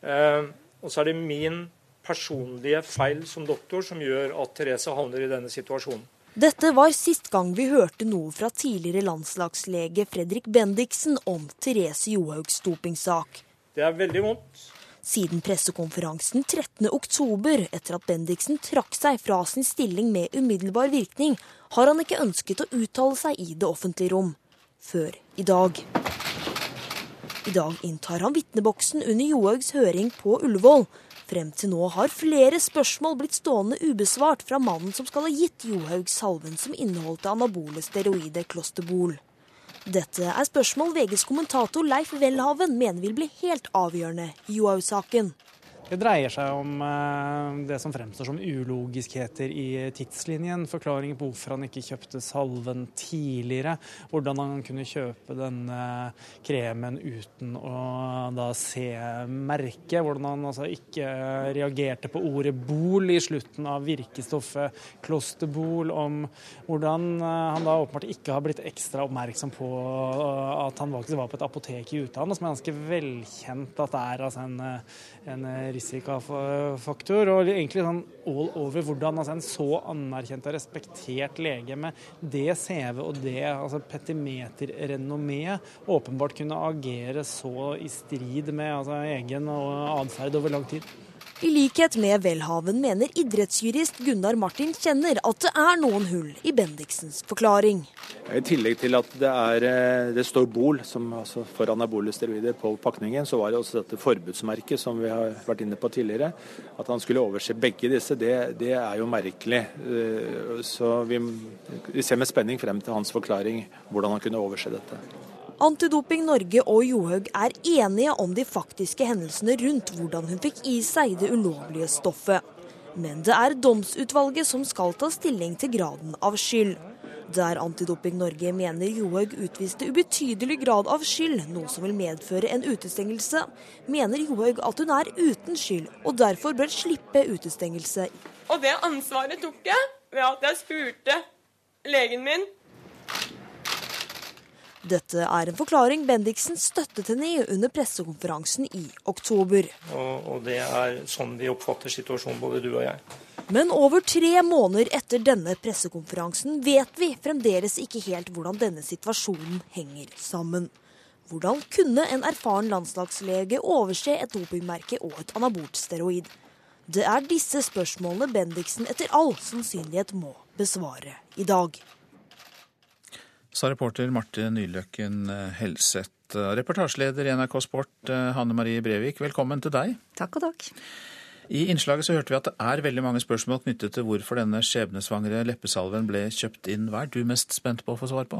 eh, og så er det min personlige feil som doktor som gjør at Therese havner i denne situasjonen. Dette var sist gang vi hørte noe fra tidligere landslagslege Fredrik Bendiksen om Therese Johaugs dopingsak. Det er veldig vondt. Siden pressekonferansen 13.10, etter at Bendiksen trakk seg fra sin stilling med umiddelbar virkning, har han ikke ønsket å uttale seg i det offentlige rom. Før i dag. I dag inntar han vitneboksen under Johaugs høring på Ullevål. Frem til nå har flere spørsmål blitt stående ubesvart fra mannen som skal ha gitt Johaug salven som inneholdt det anabole steroidet Klosterbol. Dette er spørsmål VGs kommentator Leif Welhaven mener vil bli helt avgjørende i Johaug-saken. Det dreier seg om eh, det som fremstår som ulogiskheter i tidslinjen. Forklaringer på hvorfor han ikke kjøpte salven tidligere. Hvordan han kunne kjøpe denne kremen uten å da se merket. Hvordan han altså ikke reagerte på ordet bol i slutten av virkestoffet klosterbol. Om hvordan eh, han da åpenbart ikke har blitt ekstra oppmerksom på eh, at han faktisk var på et apotek i utlandet, som er ganske velkjent at det er altså en, en risikofaktor. Og egentlig sånn all over hvordan altså en så anerkjent og respektert lege med det CV og det altså petimeterrenommeet åpenbart kunne agere så i strid med altså, egen atferd over lang tid. I likhet med Welhaven mener idrettsjurist Gunnar Martin kjenner at det er noen hull i Bendiksens forklaring. I tillegg til at det, er, eh, det står Bol som, altså for anabole steroider på pakningen, så var det også dette forbudsmerket som vi har vært inne på tidligere. At han skulle overse begge disse, det, det er jo merkelig. Eh, så vi, vi ser med spenning frem til hans forklaring hvordan han kunne overse dette. Antidoping Norge og Johaug er enige om de faktiske hendelsene rundt hvordan hun fikk i seg det ulovlige stoffet. Men det er domsutvalget som skal ta stilling til graden av skyld. Der Antidoping Norge mener Johaug utviste ubetydelig grad av skyld, noe som vil medføre en utestengelse, mener Johaug at hun er uten skyld, og derfor bør slippe utestengelse. Og det ansvaret tok jeg ved at jeg spurte legen min dette er en forklaring Bendiksen støttet henne i under pressekonferansen i oktober. Og, og det er sånn vi oppfatter situasjonen, både du og jeg. Men over tre måneder etter denne pressekonferansen vet vi fremdeles ikke helt hvordan denne situasjonen henger sammen. Hvordan kunne en erfaren landslagslege overse et dopingmerke og et anabolt steroid? Det er disse spørsmålene Bendiksen etter all sannsynlighet må besvare i dag sa reporter Marte Nyløkken eh, Helseth. Reportasjeleder i NRK Sport, eh, Hanne Marie Brevik, velkommen til deg. Takk og takk. I innslaget så hørte vi at det er veldig mange spørsmål knyttet til hvorfor denne skjebnesvangre leppesalven ble kjøpt inn. Hva er du mest spent på å få svar på?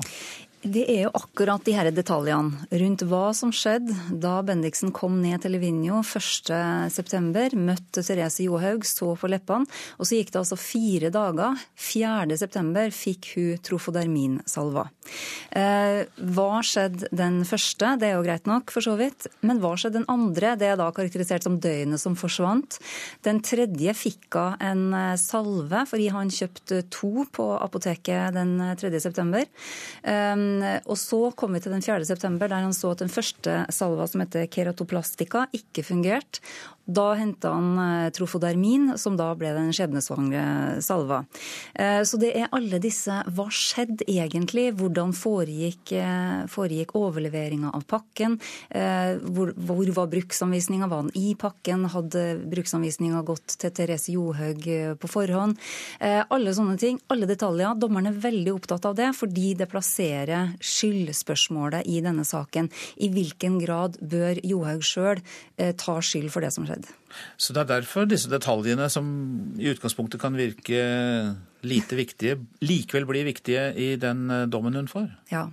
Det er jo akkurat de her detaljene rundt hva som skjedde da Bendiksen kom ned til Livigno 1.9., møtte Therese Johaug, så på leppene, og så gikk det altså fire dager. 4.9. fikk hun trofoderminsalva. Eh, hva skjedde den første? Det er jo greit nok, for så vidt. Men hva skjedde den andre? Det er da karakterisert som døgnet som forsvant. Den tredje fikk hun en eh, salve fordi han kjøpte to på apoteket den 3.9. Eh, og så kom vi til den 4. september, der han så at den første salva, som heter keratoplastika, ikke fungerte. Da henta han eh, trofodermin, som da ble den skjebnesvangre salva. Eh, så det er alle disse Hva skjedde egentlig? Hvordan foregikk, eh, foregikk overleveringa av pakken? Hvor, hvor var bruksanvisninga? Var den i pakken? Hadde bruksanvisninga gått til Therese Johaug på forhånd? Alle sånne ting, alle detaljer. Dommerne er veldig opptatt av det, fordi det plasserer skyldspørsmålet i denne saken. I hvilken grad bør Johaug sjøl ta skyld for det som skjedde? Så det er derfor disse detaljene, som i utgangspunktet kan virke lite viktige, likevel blir viktige i den eh, dommen hun får? Ja,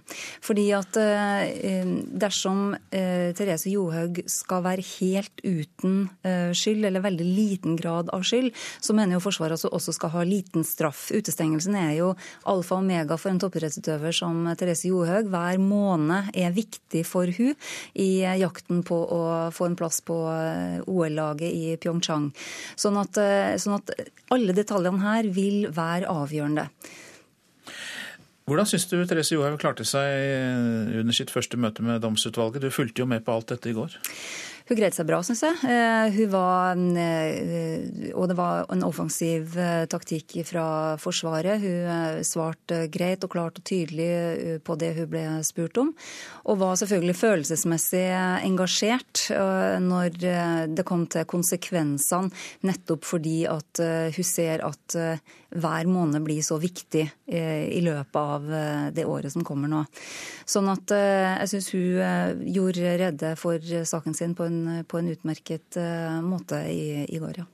fordi at eh, dersom eh, Therese Johaug skal være helt uten skyld, eller veldig liten grad av skyld, så mener jo Forsvaret at også skal ha liten straff. Utestengelsen er jo alfa og omega for en toppidrettsutøver som Therese Johaug. Hver måned er viktig for hun i jakten på å få en plass på OL-laget i Pyeongchang. Sånn at, sånn at alle detaljene her vil være er avgjørende. Hvordan syns du Therese Johaug klarte seg under sitt første møte med domsutvalget? Du fulgte jo med på alt dette i går. Hun greide seg bra, syns jeg. Eh, hun var, eh, og det var en offensiv eh, taktikk fra Forsvaret. Hun svarte greit og klart og tydelig på det hun ble spurt om. Og var selvfølgelig følelsesmessig engasjert når det kom til konsekvensene, nettopp fordi at hun ser at hver måned blir så viktig i løpet av det året som kommer nå. Sånn at jeg syns hun gjorde redde for saken sin på en på en utmerket måte i, i går, ja.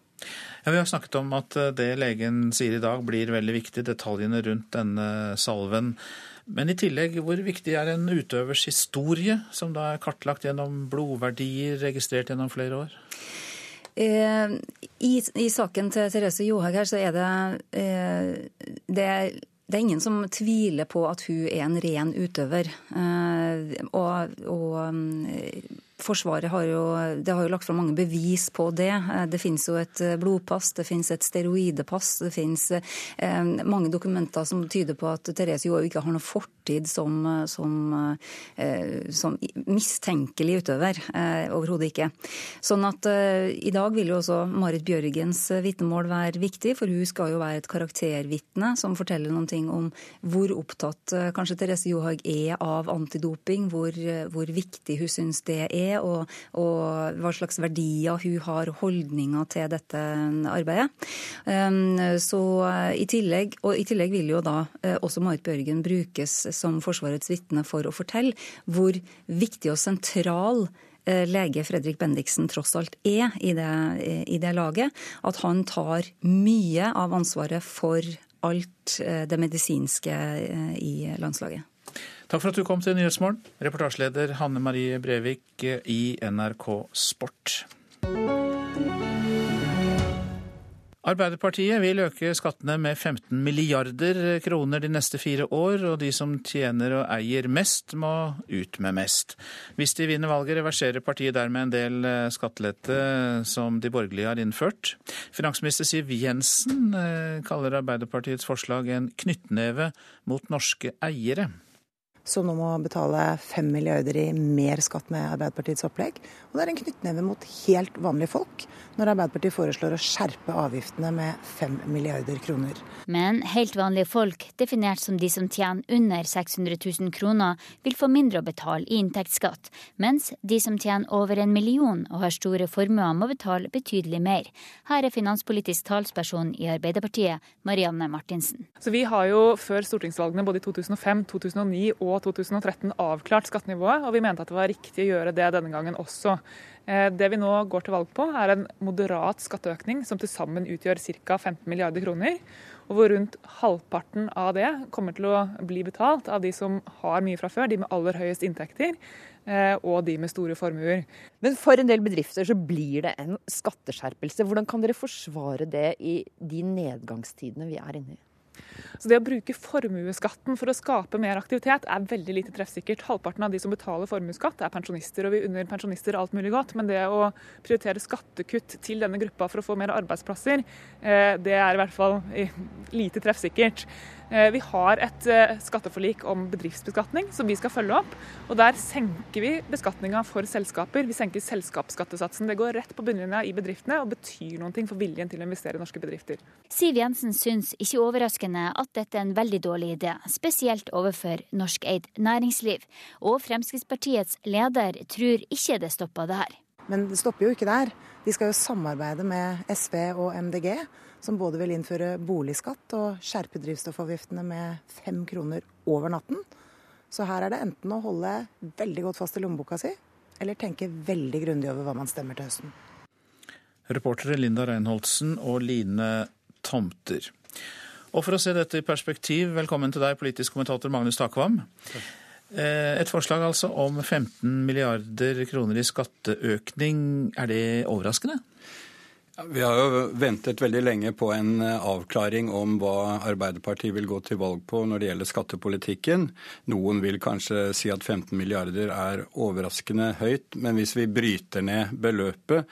Ja, Vi har snakket om at eh, det legen sier i dag blir veldig viktig, detaljene rundt denne salven. Men i tillegg, hvor viktig er en utøvers historie, som da er kartlagt gjennom blodverdier registrert gjennom flere år? Eh, i, i, saken til Therese Johaug her, så er det, eh, det det er ingen som tviler på at hun er en ren utøver. Eh, og, og Forsvaret har jo, har jo lagt fram mange bevis på det. Eh, det finnes jo et eh, blodpass, det finnes et steroidepass. Det finnes eh, mange dokumenter som tyder på at Therese Johaug ikke har noe fortid som, som, som mistenkelig utøver. Overhodet ikke. Sånn at i dag vil jo også Marit Bjørgens vitnemål være viktig, for hun skal jo være et karaktervitne som forteller noen ting om hvor opptatt kanskje Therese Johaug er av antidoping, hvor, hvor viktig hun syns det er og, og hva slags verdier hun har, holdninger til dette arbeidet. Um, så i tillegg, og I tillegg vil jo da eh, også Marit Bjørgen brukes som Forsvarets vitne for å fortelle hvor viktig og sentral eh, lege Fredrik Bendiksen tross alt er i det, i det, laget. At han tar mye av ansvaret for alt eh, det medisinske i landslaget. Takk for at du kom til Nyhetsmorgen, reportasjeleder Hanne Marie Brevik i NRK Sport. Arbeiderpartiet vil øke skattene med 15 milliarder kroner de neste fire år, og de som tjener og eier mest, må ut med mest. Hvis de vinner valget, reverserer partiet dermed en del skattelette som de borgerlige har innført. Finansminister Siv Jensen eh, kaller Arbeiderpartiets forslag en knyttneve mot norske eiere som nå må betale 5 milliarder i mer skatt med Arbeiderpartiets opplegg. Og det er en knyttneve mot helt vanlige folk når Arbeiderpartiet foreslår å skjerpe avgiftene med 5 milliarder kroner. Men helt vanlige folk, definert som de som tjener under 600 000 kroner, vil få mindre å betale i inntektsskatt, mens de som tjener over en million og har store formuer, må betale betydelig mer. Her er finanspolitisk talsperson i Arbeiderpartiet, Marianne Martinsen. Så Vi har jo før stortingsvalgene både i 2005, 2009 og 2013 avklart skattenivået, og vi mente at det var riktig å gjøre det denne gangen også. Eh, det vi nå går til valg på, er en moderat skatteøkning som til sammen utgjør ca. 15 milliarder kroner. Og hvor rundt halvparten av det kommer til å bli betalt av de som har mye fra før, de med aller høyest inntekter, eh, og de med store formuer. Men for en del bedrifter så blir det en skatteskjerpelse. Hvordan kan dere forsvare det i de nedgangstidene vi er inne i? Så det å bruke formuesskatten for å skape mer aktivitet er veldig lite treffsikkert. Halvparten av de som betaler formuesskatt er pensjonister, og vi unner pensjonister alt mulig godt. Men det å prioritere skattekutt til denne gruppa for å få mer arbeidsplasser, eh, det er i hvert fall lite treffsikkert. Eh, vi har et eh, skatteforlik om bedriftsbeskatning som vi skal følge opp. og Der senker vi beskatninga for selskaper. Vi senker selskapsskattesatsen. Det går rett på bunnlinja i bedriftene og betyr noe for viljen til å investere i norske bedrifter. Siv Jensen syns ikke overraskende at dette er en veldig dårlig idé, spesielt overfor norskeid næringsliv. Og Fremskrittspartiets leder tror ikke det stopper der. Men det stopper jo ikke der. De skal jo samarbeide med SV og MDG som både vil innføre boligskatt og skjerpe drivstoffavgiftene med fem kroner over natten. Så her er det enten å holde veldig godt fast i lommeboka si, eller tenke veldig grundig over hva man stemmer til høsten. Reportere Linda Reinholdsen og Line Tomter. Og for å se dette i perspektiv, velkommen til deg, politisk kommentator Magnus Takvam. Eh, et forslag altså om 15 milliarder kroner i skatteøkning. Er det overraskende? Vi har jo ventet veldig lenge på en eh, avklaring om hva Arbeiderpartiet vil gå til valg på når det gjelder skattepolitikken. Noen vil kanskje si at 15 milliarder er overraskende høyt, men hvis vi bryter ned beløpet,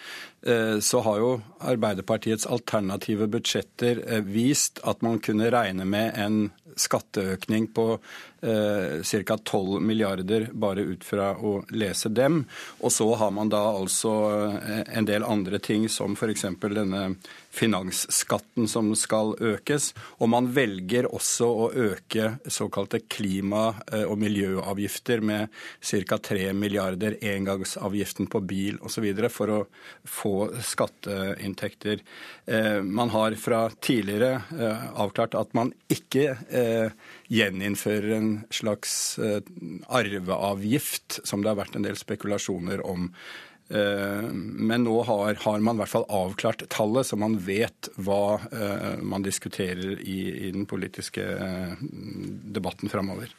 så har jo Arbeiderpartiets alternative budsjetter eh, vist at man kunne regne med en skatteøkning på eh, ca. 12 milliarder bare ut fra å lese dem. Og så har man da altså eh, en del andre ting som f.eks. denne finansskatten som skal økes. Og man velger også å øke såkalte klima- eh, og miljøavgifter med ca. 3 milliarder, engangsavgiften på bil osv. for å få skatteinntekter. Eh, man har fra tidligere eh, avklart at man ikke gjeninnfører en slags arveavgift, som det har vært en del spekulasjoner om. Eh, men nå har, har, man i hvert fall avklart tallet, så man vet hva eh, man diskuterer i, i den politiske eh, debatten framover.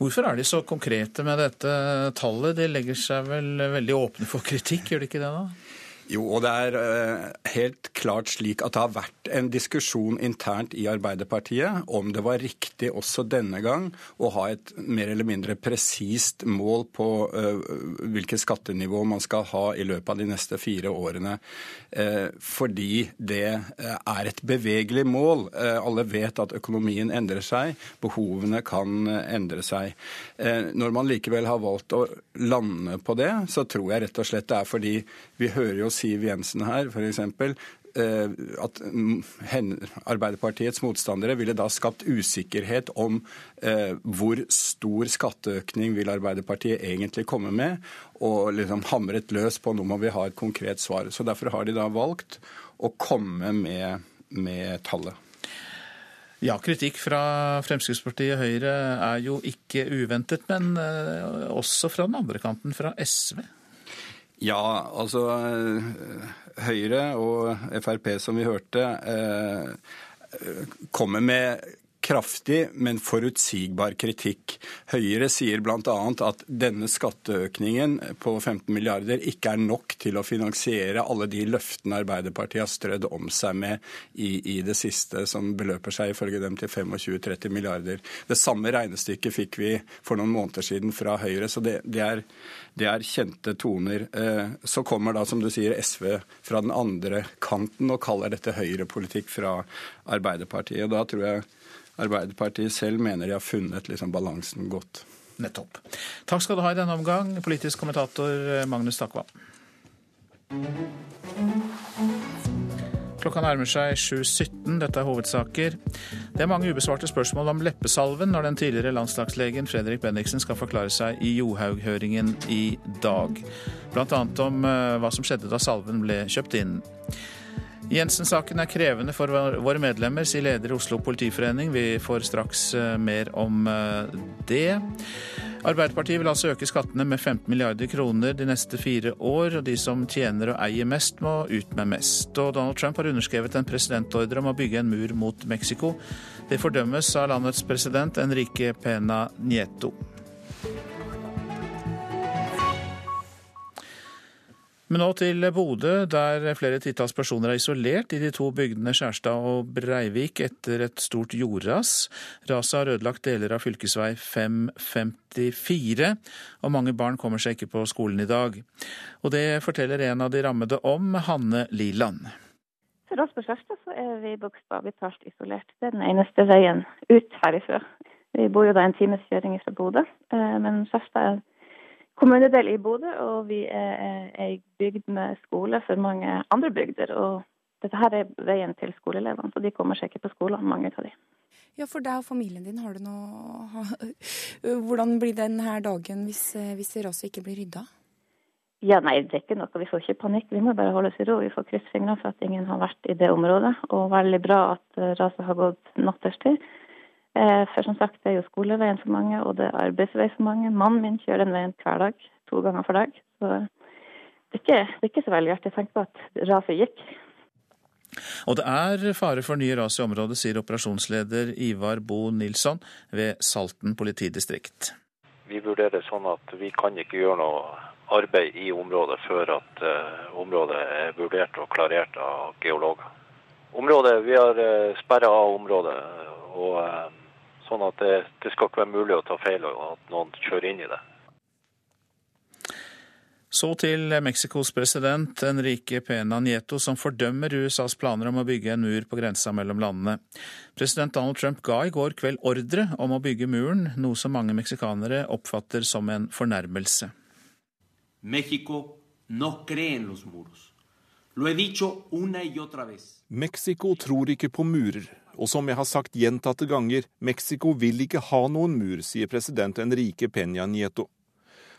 Hvorfor er de så konkrete med dette tallet? De legger seg vel veldig åpne for kritikk, gjør de ikke det da? Jo, og det er uh, helt klart slik at det har vært en diskusjon internt i Arbeiderpartiet om det var riktig også denne gang å ha et mer eller mindre presist mål på uh, hvilket skattenivå man skal ha i løpet av de neste fire årene. Uh, fordi det er et bevegelig mål. alle vet at økonomien endrer seg, behovene kan endre seg. når man likevel har valgt å lande på det, så tror jeg rett og slett det er fordi vi hører jo Siv Jensen her, f.eks. Eh, at Arbeiderpartiets motstandere ville da skapt usikkerhet om eh, hvor stor skatteøkning vil Arbeiderpartiet egentlig komme med, og liksom hamret løs på nå må vi ha et konkret svar. Så Derfor har de da valgt å komme med, med tallet. Ja, kritikk fra Fremskrittspartiet Høyre er jo ikke uventet, men eh, også fra den andre kanten, fra SV. Ja, altså Høyre og Frp, som vi hørte, eh, kommer med kraftig, men forutsigbar kritikk. Høyre sier bl.a. at denne skatteøkningen på 15 milliarder ikke er nok til å finansiere alle de løftene Arbeiderpartiet har strødd om seg med i, i det siste, som beløper seg ifølge dem til 25-30 milliarder. Det samme regnestykket fikk vi for noen måneder siden fra Høyre, så det, det, er, det er, kjente toner. Eh, så kommer da, som du sier, SV fra den andre kanten og kaller dette høyrepolitikk fra Arbeiderpartiet. Da tror jeg Arbeiderpartiet selv mener de har funnet liksom balansen godt. Nettopp. Takk skal du ha i denne omgang, politisk kommentator Magnus Takva. Klokka nærmer seg 7.17. Dette er hovedsaker. Det er mange ubesvarte spørsmål om leppesalven når den tidligere landslagslegen Fredrik Bendiksen skal forklare seg i Johaug-høringen i dag. Annet om eh, hva som skjedde da salven ble kjøpt inn. Jensen-saken er krevende for våre medlemmer, sier leder i Oslo politiforening. Vi får straks eh, mer om eh, det. Arbeiderpartiet vil altså øke skattene med 15 milliarder kroner de neste fire år. og De som tjener og eier mest, må ut med mest. Og Donald Trump har underskrevet en presidentordre om å bygge en mur mot Mexico. Det fordømmes av landets president Enrique Pena Nieto. Men nå til Bodø, der flere titalls personer er isolert i de to bygdene Skjærstad og Breivik etter et stort jordras. Raset har ødelagt deler av fv. 554, og mange barn kommer seg ikke på skolen i dag. Og det forteller en av de rammede om, Hanne Liland. For oss på Skjærstad så er vi bokstavelig talt isolert. Det er den eneste veien ut herifra. Vi bor jo da en times kjøring fra Bodø, eh, men Skjærstad er kommunedel i Bodø, og vi er ei bygd med skole for mange andre bygder. og dette her er veien til skoleelevene, så de kommer seg ikke på skolen, mange av de. Ja, For deg og familien din, har du noe Hvordan blir denne dagen hvis, hvis raset ikke blir rydda? Ja, nei, det er ikke noe. Vi får ikke panikk. Vi må bare holde oss i ro. Vi får krysse fingrene for at ingen har vært i det området. Og veldig bra at raset har gått natterstid. Eh, for som sagt, det er jo skoleveien for mange, og det er arbeidsvei for mange. Mannen min kjører den veien hver dag, to ganger for dag. Så det er ikke, det er ikke så veldig artig å tenke på at raset gikk. Og det er fare for nye ras i området, sier operasjonsleder Ivar Bo Nilsson ved Salten politidistrikt. Vi vurderer sånn at vi kan ikke gjøre noe arbeid i området før at uh, området er vurdert og klarert av geologer. Området, Vi har uh, sperra av området, og Sånn at det, det skal ikke være mulig å ta feil og at noen kjører inn i det. Så til Mexicos president Enrique Pena Nieto, som fordømmer USAs planer om å bygge en mur på grensa mellom landene. President Donald Trump ga i går kveld ordre om å bygge muren, noe som mange meksikanere oppfatter som en fornærmelse. Mexico no cree en los muros. Lo he dicho una y otra vez. Mexico tror ikke på murer, og som jeg har sagt gjentatte ganger, Mexico vil ikke ha noen mur, sier president Enrique Peña Nieto.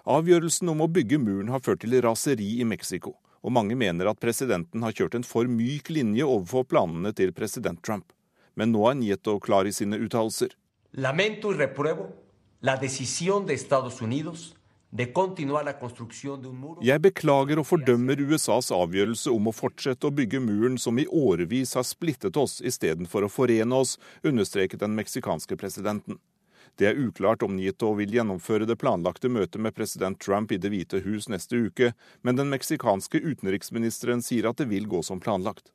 Avgjørelsen om å bygge muren har ført til raseri i Mexico, og mange mener at presidenten har kjørt en for myk linje overfor planene til president Trump. Men nå er Nieto klar i sine uttalelser. Lamento y repruebo la decisión de Estados Unidos jeg beklager og fordømmer USAs avgjørelse om å fortsette å bygge muren som i årevis har splittet oss istedenfor å forene oss, understreket den meksikanske presidenten. Det er uklart om Nieto vil gjennomføre det planlagte møtet med president Trump i Det hvite hus neste uke, men den meksikanske utenriksministeren sier at det vil gå som planlagt.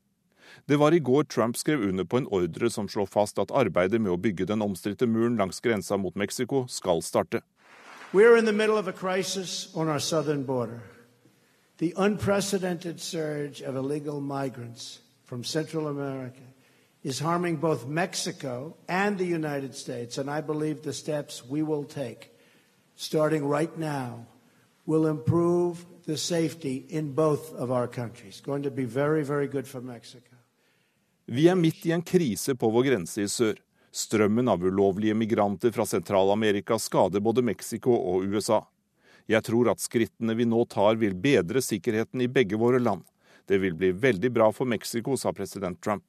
Det var i går Trump skrev under på en ordre som slår fast at arbeidet med å bygge den omstridte muren langs grensa mot Mexico skal starte. We're in the middle of a crisis on our southern border. The unprecedented surge of illegal migrants from Central America is harming both Mexico and the United States, and I believe the steps we will take, starting right now, will improve the safety in both of our countries. Going to be very, very good for Mexico. Vi er midt i en krise på vår grense i sør. Strømmen av ulovlige migranter fra Sentral-Amerika skader både Mexico og USA. Jeg tror at skrittene vi nå tar vil bedre sikkerheten i begge våre land. Det vil bli veldig bra for Mexico, sa president Trump.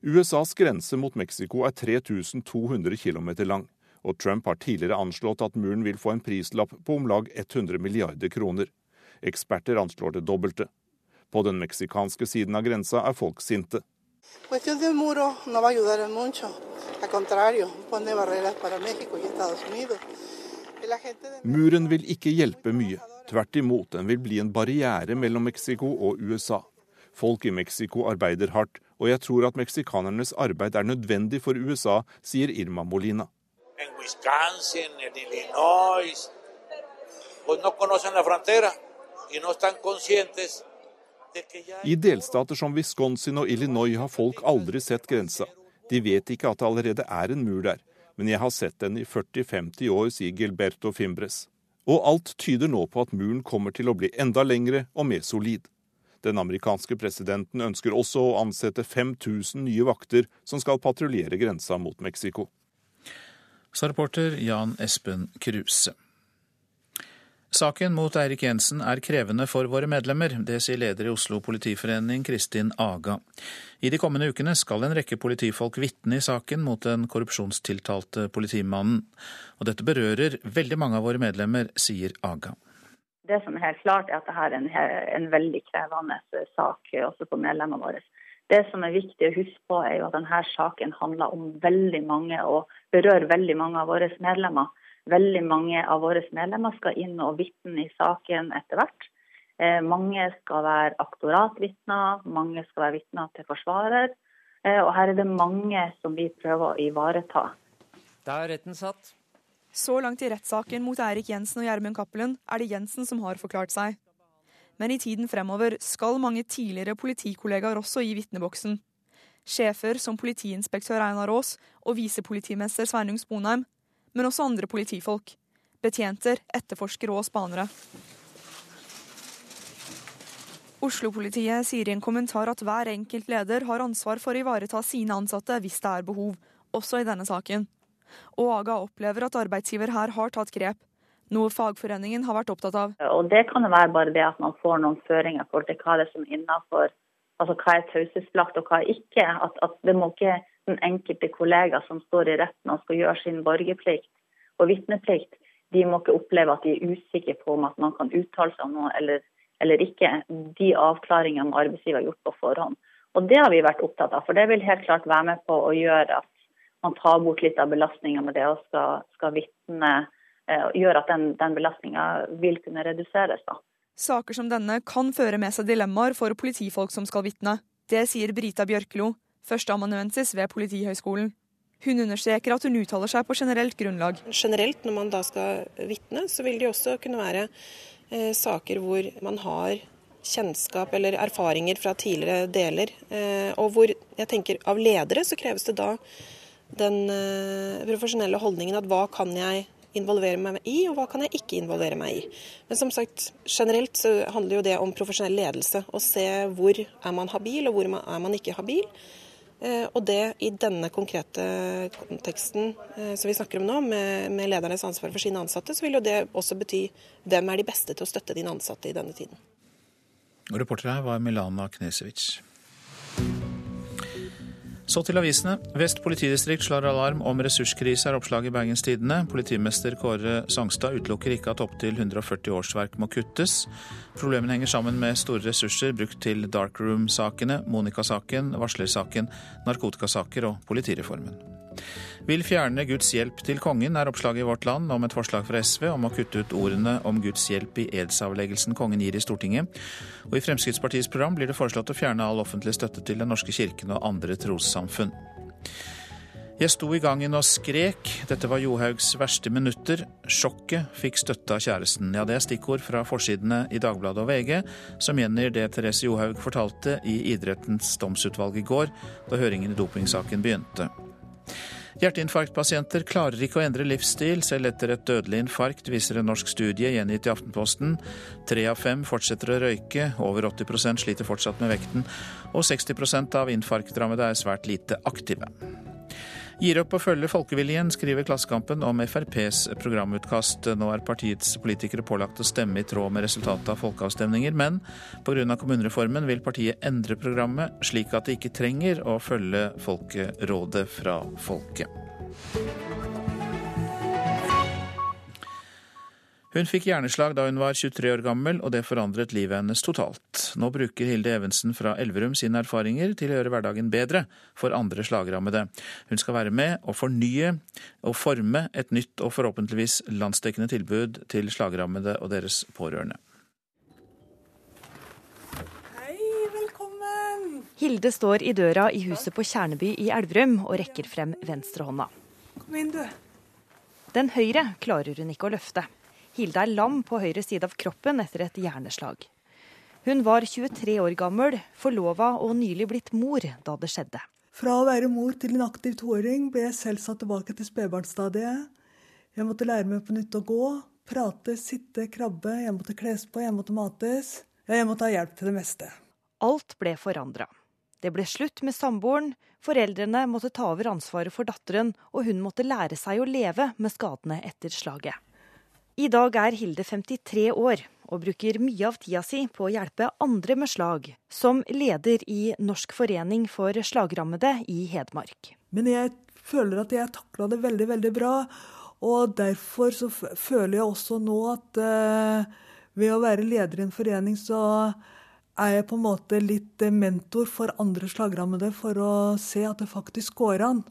USAs grense mot Mexico er 3200 km lang, og Trump har tidligere anslått at muren vil få en prislapp på om lag 100 milliarder kroner. Eksperter anslår det dobbelte. På den meksikanske siden av grensa er folk sinte. Cuestión del muro no va a ayudar mucho. Al contrario, pone barreras para México y Estados Unidos. Muren vil ikke hjelpe mye. Tvert imot, den vil bli en barriere mellom Mexico og USA. Folk i Mexico arbeider hardt, og jeg tror at meksikanernes arbeid er nødvendig for USA, sier Irma Molina. En Wisconsin, en Illinois, pues no conocen la frontera y no están conscientes i delstater som Wisconsin og Illinois har folk aldri sett grensa. De vet ikke at det allerede er en mur der, men jeg har sett den i 40-50 år, sier Gilberto Fimbres. Og alt tyder nå på at muren kommer til å bli enda lengre og mer solid. Den amerikanske presidenten ønsker også å ansette 5000 nye vakter som skal patruljere grensa mot Mexico. Sa reporter Jan Espen Kruse. Saken mot Eirik Jensen er krevende for våre medlemmer. Det sier leder i Oslo politiforening Kristin Aga. I de kommende ukene skal en rekke politifolk vitne i saken mot den korrupsjonstiltalte politimannen. Og dette berører veldig mange av våre medlemmer, sier Aga. Det som er helt klart, er at dette er en, en veldig krevende sak også for medlemmene våre. Det som er viktig å huske på, er at denne saken handler om veldig mange og berører veldig mange av våre medlemmer. Veldig mange av våre medlemmer skal inn og vitne i saken etter hvert. Eh, mange skal være aktoratvitner, mange skal være vitner til forsvarer. Eh, og her er det mange som vi prøver å ivareta. Da er retten satt. Så langt i rettssaken mot Erik Jensen og Gjermund Cappelen er det Jensen som har forklart seg. Men i tiden fremover skal mange tidligere politikollegaer også i vitneboksen. Sjefer som politiinspektør Einar Aas og visepolitimester Sveinung Sponheim, men også andre politifolk. Betjenter, etterforskere og spanere. Oslo-politiet sier i en kommentar at hver enkelt leder har ansvar for å ivareta sine ansatte hvis det er behov, også i denne saken. Og Aga opplever at arbeidsgiver her har tatt grep, noe fagforeningen har vært opptatt av. Og Det kan jo være bare det at man får noen føringer for hva det er som er innafor. Altså hva er taushetsbelagt og hva er ikke. At, at, det må ikke den enkelte kollegaer som står i retten og skal gjøre sin borgerplikt og vitneplikt, de må ikke oppleve at de er usikre på om at man kan uttale seg om noe eller, eller ikke. De avklaringene arbeidsgiver har gjort på forhånd. Og Det har vi vært opptatt av, for det vil helt klart være med på å gjøre at man tar bort litt av belastninga med det å skal, skal vitne, eh, gjør at den, den belastninga vil kunne reduseres. da. Saker som denne kan føre med seg dilemmaer for politifolk som skal vitne. Det sier Brita Bjørklo, førsteamanuensis ved Politihøgskolen. Hun understreker at hun uttaler seg på generelt grunnlag. Generelt, når man da skal vitne, så vil det også kunne være eh, saker hvor man har kjennskap eller erfaringer fra tidligere deler. Eh, og hvor jeg tenker av ledere så kreves det da den eh, profesjonelle holdningen at hva kan jeg involvere meg i, og hva kan jeg ikke involvere meg i. Men som sagt, generelt så handler jo det om profesjonell ledelse. Å se hvor er man habil, og hvor er man ikke habil. Eh, og det i denne konkrete konteksten eh, som vi snakker om nå, med, med ledernes ansvar for sine ansatte, så vil jo det også bety hvem er de beste til å støtte dine ansatte i denne tiden. Og reporter her var Milana Knesevic. Så til avisene. Vest politidistrikt slår alarm om ressurskrise, er oppslaget i Bergens Tidende. Politimester Kåre Sangstad utelukker ikke at opptil 140 årsverk må kuttes. Problemene henger sammen med store ressurser brukt til dark room-sakene, Monica-saken, varslersaken, narkotikasaker og politireformen. Vil fjerne Guds hjelp til kongen, er oppslaget i Vårt Land om et forslag fra SV om å kutte ut ordene om Guds hjelp i edsavleggelsen kongen gir i Stortinget. Og i Fremskrittspartiets program blir det foreslått å fjerne all offentlig støtte til Den norske kirken og andre trossamfunn. Jeg sto i gangen og skrek. Dette var Johaugs verste minutter. Sjokket fikk støtte av kjæresten. Ja, det er stikkord fra forsidene i Dagbladet og VG, som gjengir det Therese Johaug fortalte i idrettens domsutvalg i går, da høringen i dopingsaken begynte. Hjerteinfarktpasienter klarer ikke å endre livsstil selv etter et dødelig infarkt, viser en norsk studie gjengitt i Aftenposten. Tre av fem fortsetter å røyke, over 80% sliter fortsatt med vekten, og 60% av infarktrammede er svært lite aktive. Gir opp å følge folkeviljen, skriver Klassekampen om FrPs programutkast. Nå er partiets politikere pålagt å stemme i tråd med resultatet av folkeavstemninger, men pga. kommunereformen vil partiet endre programmet slik at det ikke trenger å følge folkerådet fra folket. Hun fikk hjerneslag da hun var 23 år gammel, og det forandret livet hennes totalt. Nå bruker Hilde Evensen fra Elverum sine erfaringer til å gjøre hverdagen bedre for andre slagrammede. Hun skal være med og fornye og forme et nytt og forhåpentligvis landsdekkende tilbud til slagrammede og deres pårørende. Hei, velkommen! Hilde står i døra i huset på Kjerneby i Elverum og rekker frem venstrehånda. Kom inn, du. Den høyre klarer hun ikke å løfte. Hilde er lam på høyre side av kroppen etter et hjerneslag. Hun var 23 år gammel, forlova og nylig blitt mor da det skjedde. Fra å være mor til en aktiv toåring ble jeg selv satt tilbake til spedbarnsstadiet. Jeg måtte lære meg på nytt å gå, prate, sitte, krabbe. Jeg måtte kles på, jeg måtte mates. Jeg måtte ha hjelp til det meste. Alt ble forandra. Det ble slutt med samboeren, foreldrene måtte ta over ansvaret for datteren, og hun måtte lære seg å leve med skadene etter slaget. I dag er Hilde 53 år og bruker mye av tida si på å hjelpe andre med slag, som leder i Norsk forening for slagrammede i Hedmark. Men jeg føler at jeg takla det veldig, veldig bra. Og derfor så føler jeg også nå at eh, ved å være leder i en forening, så er jeg på en måte litt mentor for andre slagrammede for å se at det faktisk går an.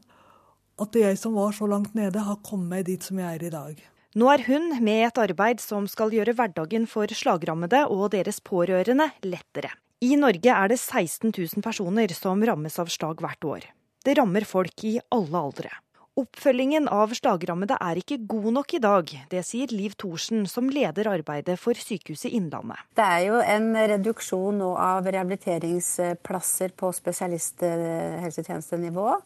At jeg som var så langt nede, har kommet dit som jeg er i dag. Nå er hun med et arbeid som skal gjøre hverdagen for slagrammede og deres pårørende lettere. I Norge er det 16 000 personer som rammes av slag hvert år. Det rammer folk i alle aldre. Oppfølgingen av slagrammede er ikke god nok i dag. Det sier Liv Thorsen, som leder arbeidet for Sykehuset Innlandet. Det er jo en reduksjon nå av rehabiliteringsplasser på spesialisthelsetjenestenivå.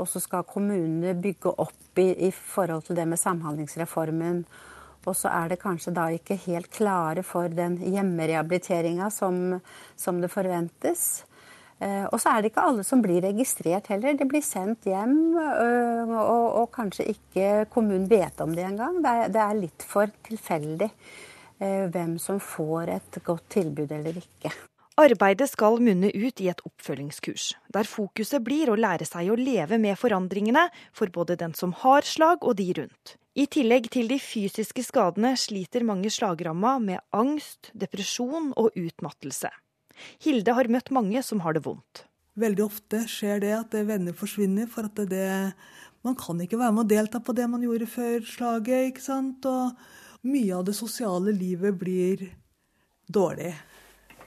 Og så skal kommunene bygge opp i, i forhold til det med Samhandlingsreformen. Og så er det kanskje da ikke helt klare for den hjemmerehabiliteringa som, som det forventes. Eh, og så er det ikke alle som blir registrert heller. Det blir sendt hjem, øh, og, og kanskje ikke kommunen vet om det engang. Det, det er litt for tilfeldig eh, hvem som får et godt tilbud eller ikke. Arbeidet skal munne ut i et oppfølgingskurs, der fokuset blir å lære seg å leve med forandringene for både den som har slag og de rundt. I tillegg til de fysiske skadene sliter mange slagramma med angst, depresjon og utmattelse. Hilde har møtt mange som har det vondt. Veldig ofte skjer det at venner forsvinner, for at det, man kan ikke være med å delta på det man gjorde før slaget. ikke sant? Og mye av det sosiale livet blir dårlig.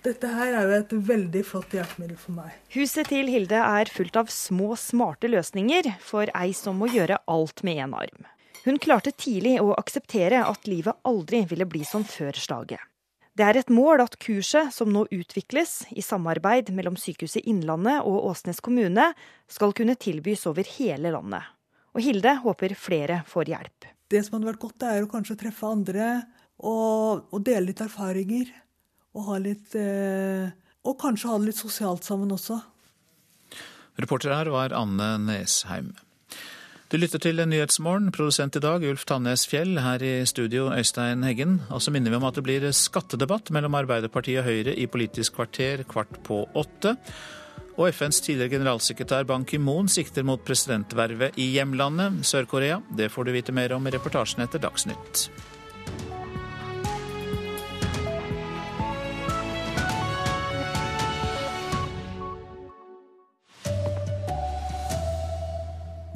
Dette her er jo et veldig flott hjelpemiddel for meg. Huset til Hilde er fullt av små, smarte løsninger for ei som må gjøre alt med én arm. Hun klarte tidlig å akseptere at livet aldri ville bli som før slaget. Det er et mål at kurset, som nå utvikles i samarbeid mellom Sykehuset Innlandet og Åsnes kommune, skal kunne tilbys over hele landet. Og Hilde håper flere får hjelp. Det som hadde vært godt, er å kanskje treffe andre og, og dele litt erfaringer og litt eh, Og kanskje ha det litt sosialt sammen også. Reporter her var Anne Nesheim. Du lytter til Nyhetsmorgen. Produsent i dag Ulf Tannes Fjell. Her i studio Øystein Heggen. Og så minner vi om at det blir skattedebatt mellom Arbeiderpartiet og Høyre i Politisk kvarter kvart på åtte. Og FNs tidligere generalsekretær Ban Ki-moon sikter mot presidentvervet i hjemlandet, Sør-Korea. Det får du vite mer om i reportasjen etter Dagsnytt.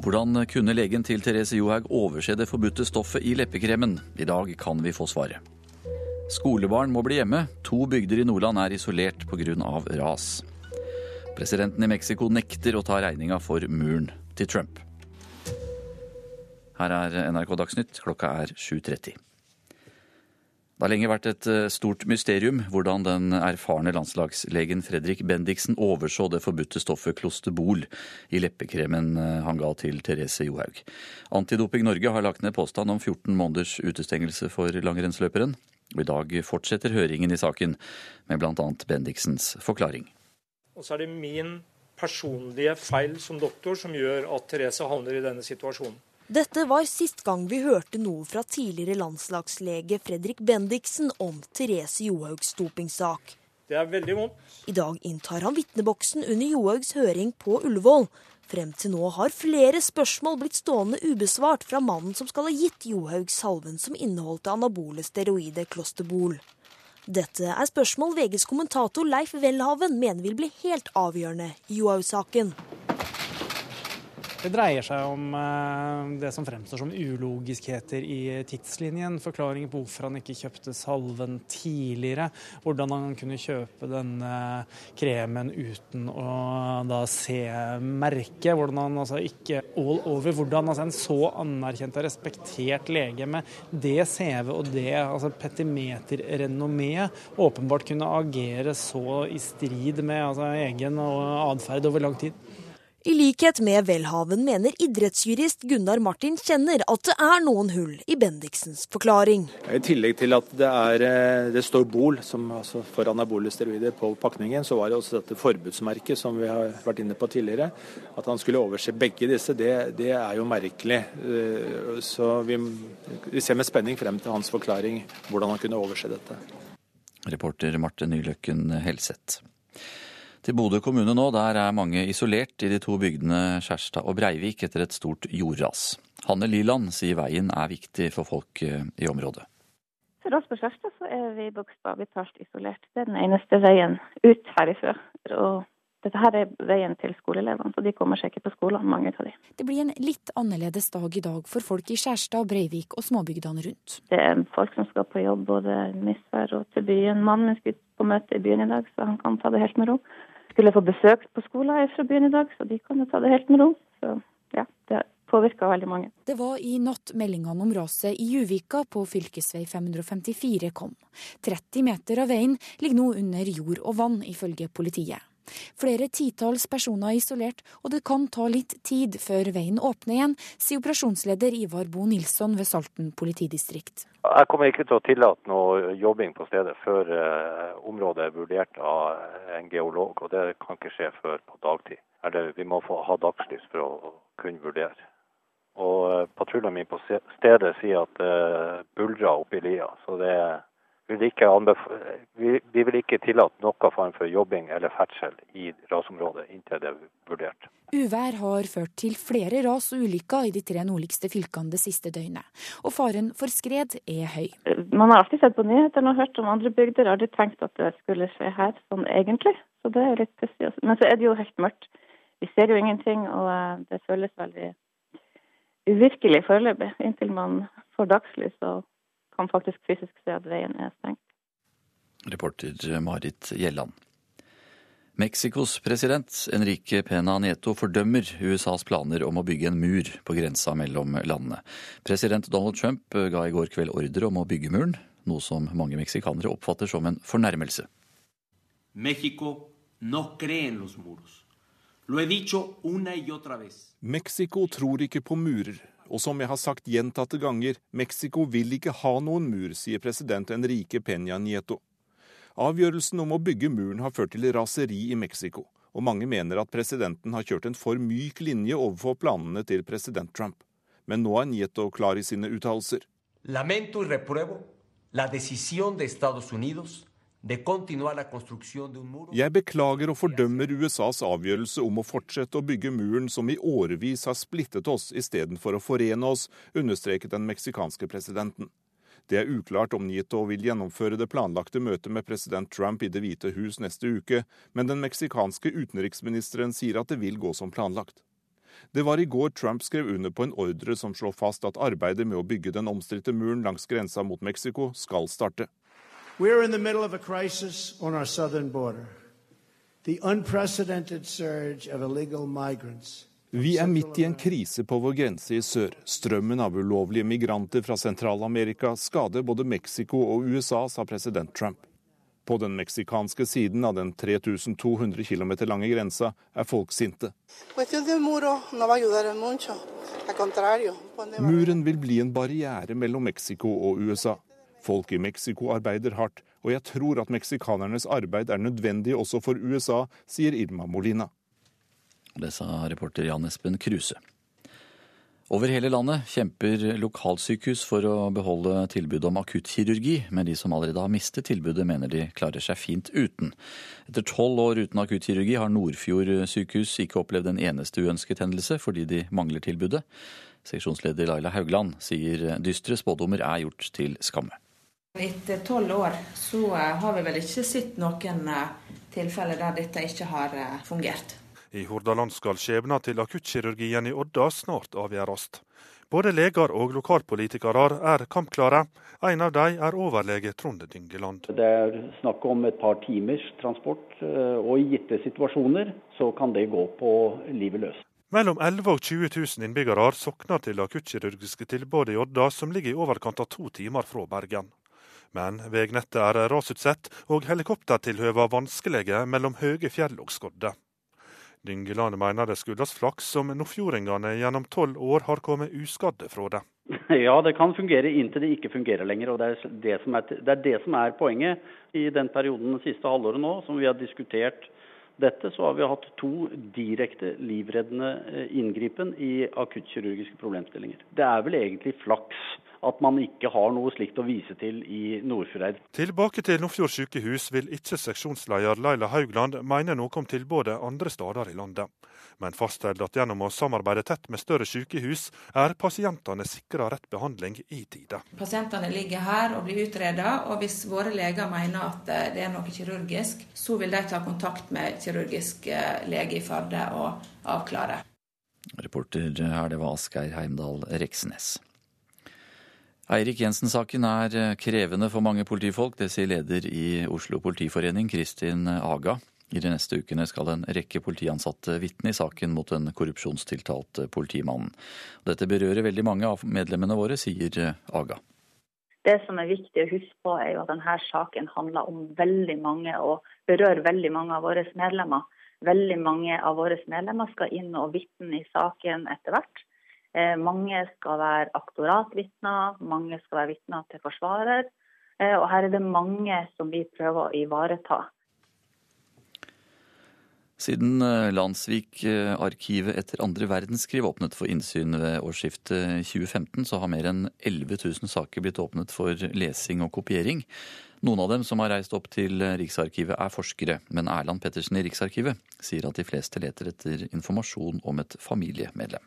Hvordan kunne legen til Therese Johaug overse det forbudte stoffet i leppekremen? I dag kan vi få svaret. Skolebarn må bli hjemme. To bygder i Nordland er isolert pga. ras. Presidenten i Mexico nekter å ta regninga for muren til Trump. Her er NRK Dagsnytt, klokka er 7.30. Det har lenge vært et eh, stort mysterium hvordan den erfarne landslagslegen Fredrik Bendiksen overså det forbudte stoffet klostebol i leppekremen eh, han ga til Therese Johaug. Antidoping Norge har lagt ned påstand om 14 måneders utestengelse for langrennsløperen. I dag fortsetter høringen i saken, med bl.a. Bendiksens forklaring. Og så er det min personlige feil som doktor som gjør at Therese havner i denne situasjonen. Dette var sist gang vi hørte noe fra tidligere landslagslege Fredrik Bendiksen om Therese Johaugs dopingsak. Det er veldig vondt. I dag inntar han vitneboksen under Johaugs høring på Ullevål. Frem til nå har flere spørsmål blitt stående ubesvart fra mannen som skal ha gitt Johaug salven som inneholdt anabole steroidet Klosterbol. Dette er spørsmål VGs kommentator Leif Welhaven mener vil bli helt avgjørende i Johaug-saken. Det dreier seg om eh, det som fremstår som ulogiskheter i tidslinjen. Forklaringer på hvorfor han ikke kjøpte salven tidligere. Hvordan han kunne kjøpe denne kremen uten å da se merket. Hvordan han altså ikke all over. Hvordan altså en så anerkjent og respektert lege med det CV og det altså petimeterrenommé åpenbart kunne agere så i strid med altså, egen atferd over lang tid. I likhet med Welhaven mener idrettsjurist Gunnar Martin kjenner at det er noen hull i Bendiksens forklaring. I tillegg til at det, er, eh, det står Bol som, altså for anabole steroider på pakningen, så var det også dette forbudsmerket som vi har vært inne på tidligere. At han skulle overse begge disse, det, det er jo merkelig. Eh, så vi, vi ser med spenning frem til hans forklaring hvordan han kunne overse dette. Reporter Marte Nyløkken Helseth til Bodø kommune nå. Der er mange isolert i de to bygdene Skjærstad og Breivik etter et stort jordras. Hanne Liland sier veien er viktig for folk eh, i området. For oss på Skjærstad så er vi bokstavelig talt isolert. Det er den eneste veien ut herifra. Og dette her er veien til skoleelevene, så de kommer seg ikke på skolen, mange av de. Det blir en litt annerledes dag i dag for folk i Skjærstad, Breivik og småbygdene rundt. Det er folk som skal på jobb både Misvær og til byen. Mannen min skulle på møte i byen i dag, så han kan ta det helt med ro. Skulle få besøk på skolen fra byen i dag, så de kan jo ta det helt med ro. Så ja, det påvirka veldig mange. Det var i natt meldingene om raset i Juvika på fv. 554 kom. 30 meter av veien ligger nå under jord og vann, ifølge politiet. Flere titalls personer er isolert, og det kan ta litt tid før veien åpner igjen, sier operasjonsleder Ivar Bo Nilsson ved Salten politidistrikt. Jeg kommer ikke til å tillate noe jobbing på stedet før uh, området er vurdert av en geolog, og det kan ikke skje før på dagtid. Eller vi må få ha dagslys for å kunne vurdere. Og uh, patruljen min på stedet sier at det uh, buldrer oppi lia, så det er vil vi, vi, vil ikke tillate noen form for jobbing eller ferdsel i rasområdet inntil det er vurdert. Uvær har ført til flere ras og ulykker i de tre nordligste fylkene det siste døgnet, og faren for skred er høy. Man har alltid sett på nyhetene og hørt om andre bygder, aldri tenkt at det skulle skje her sånn egentlig. Så det er litt pussig. Men så er det jo helt mørkt. Vi ser jo ingenting, og eh, det føles veldig uvirkelig foreløpig, inntil man får dagslys og kan faktisk fysisk se at veien er stengt. Reporter Marit Gjelland. Mexicos president Enrique Pena Nieto fordømmer USAs planer om å bygge en mur på grensa mellom landene. President Donald Trump ga i går kveld ordre om å bygge muren, noe som mange meksikanere oppfatter som en fornærmelse. Mexico no cree los muros. Lo he dicho una y otra vez. Mexico tror ikke på murer, og som jeg har sagt gjentatte ganger, Mexico vil ikke ha noen mur, sier president Enrique Peña Nieto. Avgjørelsen om å bygge muren har ført til raseri i Mexico, og mange mener at presidenten har kjørt en for myk linje overfor planene til president Trump. Men nå er Nieto klar i sine uttalelser. Lamento y repruebo la decisión de Estados Unidos jeg beklager og fordømmer USAs avgjørelse om å fortsette å bygge muren som i årevis har splittet oss istedenfor å forene oss, understreket den meksikanske presidenten. Det er uklart om Nieto vil gjennomføre det planlagte møtet med president Trump i Det hvite hus neste uke, men den meksikanske utenriksministeren sier at det vil gå som planlagt. Det var i går Trump skrev under på en ordre som slår fast at arbeidet med å bygge den omstridte muren langs grensa mot Mexico skal starte. We're in the middle of a crisis on our southern border. The unprecedented surge of illegal migrants. Vi er midt i en krise på vår grense i sør. Strømmen av ulovlige migranter fra Sentral-Amerika skader både Mexico og USA, sa president Trump. På den meksikanske siden av den 3200 km lange grensa er folk sinte. Muren vil bli en barriere mellom Mexico og USA. Folk i Mexico arbeider hardt, og jeg tror at meksikanernes arbeid er nødvendig også for USA, sier Irma Molina. Det sa reporter Jan Espen Kruse. Over hele landet kjemper lokalsykehus for å beholde tilbudet om akuttkirurgi, men de som allerede har mistet tilbudet, mener de klarer seg fint uten. Etter tolv år uten akuttkirurgi har Nordfjord sykehus ikke opplevd en eneste uønsket hendelse fordi de mangler tilbudet. Seksjonsleder Laila Haugland sier dystre spådommer er gjort til skamme. Etter tolv år så eh, har vi vel ikke sett noen eh, tilfeller der dette ikke har eh, fungert. I Hordaland skal skjebna til akuttkirurgien i Odda snart avgjøres. Både leger og lokalpolitikere er kampklare. En av dem er overlege Trond Dyngeland. Det er snakk om et par timers transport, og i gitte situasjoner så kan det gå på livet løs. Mellom 11 og 20 000 innbyggere sokner til akuttkirurgiske tilbud i Odda, som ligger i overkant av to timer fra Bergen. Men veinettet er rasutsatt, og helikoptertilhøva vanskelige mellom høye fjell og skodde. Dyngeland mener det skyldes flaks som nordfjordingene gjennom tolv år har kommet uskadde fra det. Ja, det kan fungere inntil det ikke fungerer lenger. og det er det, er, det er det som er poenget. I den perioden det siste halvåret nå, som vi har diskutert dette, så har vi hatt to direkte livreddende eh, inngripen i akuttkirurgiske problemstillinger. Det er vel egentlig flaks at man ikke har noe slikt å vise til i Nordfjordeid. Tilbake til Nordfjord sykehus vil ikke seksjonsleder Laila Haugland mene noe om tilbudet andre steder i landet, men fastholder at gjennom å samarbeide tett med større sykehus, er pasientene sikra rett behandling i tide. Pasientene ligger her og blir utreda, og hvis våre leger mener at det er noe kirurgisk, så vil de ta kontakt med kirurgisk lege i Førde og avklare. Reporter her, det var Asgeir Heimdal Reksnes. Eirik Jensen-saken er eh, krevende for mange politifolk. Det sier leder i Oslo politiforening, Kristin Aga. I de neste ukene skal en rekke politiansatte vitne i saken mot den korrupsjonstiltalte politimannen. Dette berører veldig mange av medlemmene våre, sier Aga. Det som er viktig å huske på, er jo at denne saken handler om veldig mange og berører veldig mange av våre medlemmer. Veldig mange av våre medlemmer skal inn og vitne i saken etter hvert. Eh, mange skal være aktoratvitner, mange skal være vitner til forsvarer. Eh, og her er det mange som vi prøver å ivareta. Siden eh, Landsvik-arkivet etter andre verdenskrig åpnet for innsyn ved årsskiftet 2015, så har mer enn 11 000 saker blitt åpnet for lesing og kopiering. Noen av dem som har reist opp til Riksarkivet er forskere, men Erland Pettersen i Riksarkivet sier at de fleste leter etter informasjon om et familiemedlem.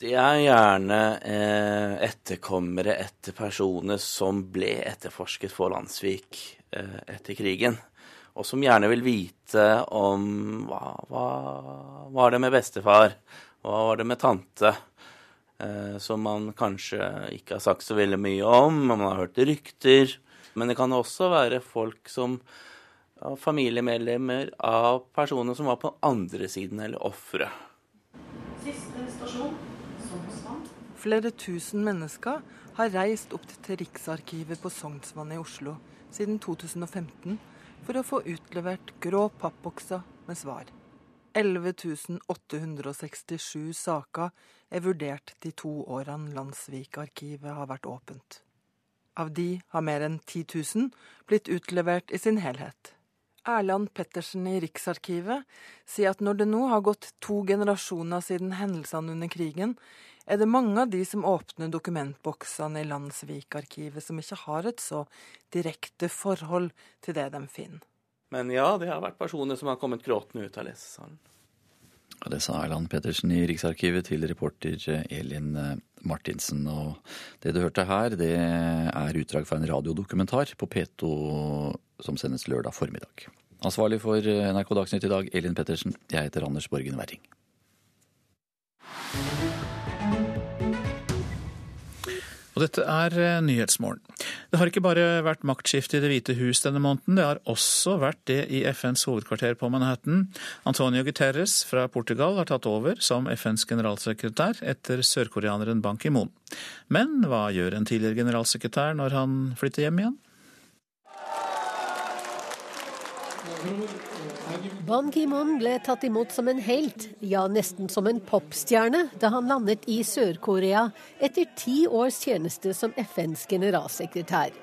Det er gjerne eh, etterkommere etter personer som ble etterforsket for Landsvik eh, etter krigen. Og som gjerne vil vite om hva, hva var det med bestefar, hva var det med tante, eh, som man kanskje ikke har sagt så veldig mye om, man har hørt rykter. Men det kan også være folk som familiemedlemmer av personer som var på andre siden, eller ofre. Flere tusen mennesker har reist opp til Riksarkivet på Sognsvann i Oslo siden 2015 for å få utlevert grå pappbokser med svar. 11.867 saker er vurdert de to årene Landsvik-arkivet har vært åpent. Av de har mer enn 10 000 blitt utlevert i sin helhet. Erland Pettersen i Riksarkivet sier at når det nå har gått to generasjoner siden hendelsene under krigen, er det mange av de som åpner dokumentboksene i Landsvik-arkivet, som ikke har et så direkte forhold til det de finner. Men ja, det har vært personer som har kommet gråtende ut av lesesalen. Ja, det sa Erland Pettersen i Riksarkivet til reporter Elin Martinsen. Og det du hørte her, det er utdrag fra en radiodokumentar på P2 som sendes lørdag formiddag. Ansvarlig for NRK Dagsnytt i dag, Elin Pettersen. Jeg heter Anders Borgen Werring. Og dette er eh, Nyhetsmorgen. Det har ikke bare vært maktskifte i Det hvite hus denne måneden, det har også vært det i FNs hovedkvarter på Manhattan. Antonio Guterres fra Portugal har tatt over som FNs generalsekretær etter sørkoreaneren Ban Ki-moon. Men hva gjør en tidligere generalsekretær når han flytter hjem igjen? Ban Ki-moon ble tatt imot som en helt, ja nesten som en popstjerne, da han landet i Sør-Korea etter ti års tjeneste som FNs generalsekretær.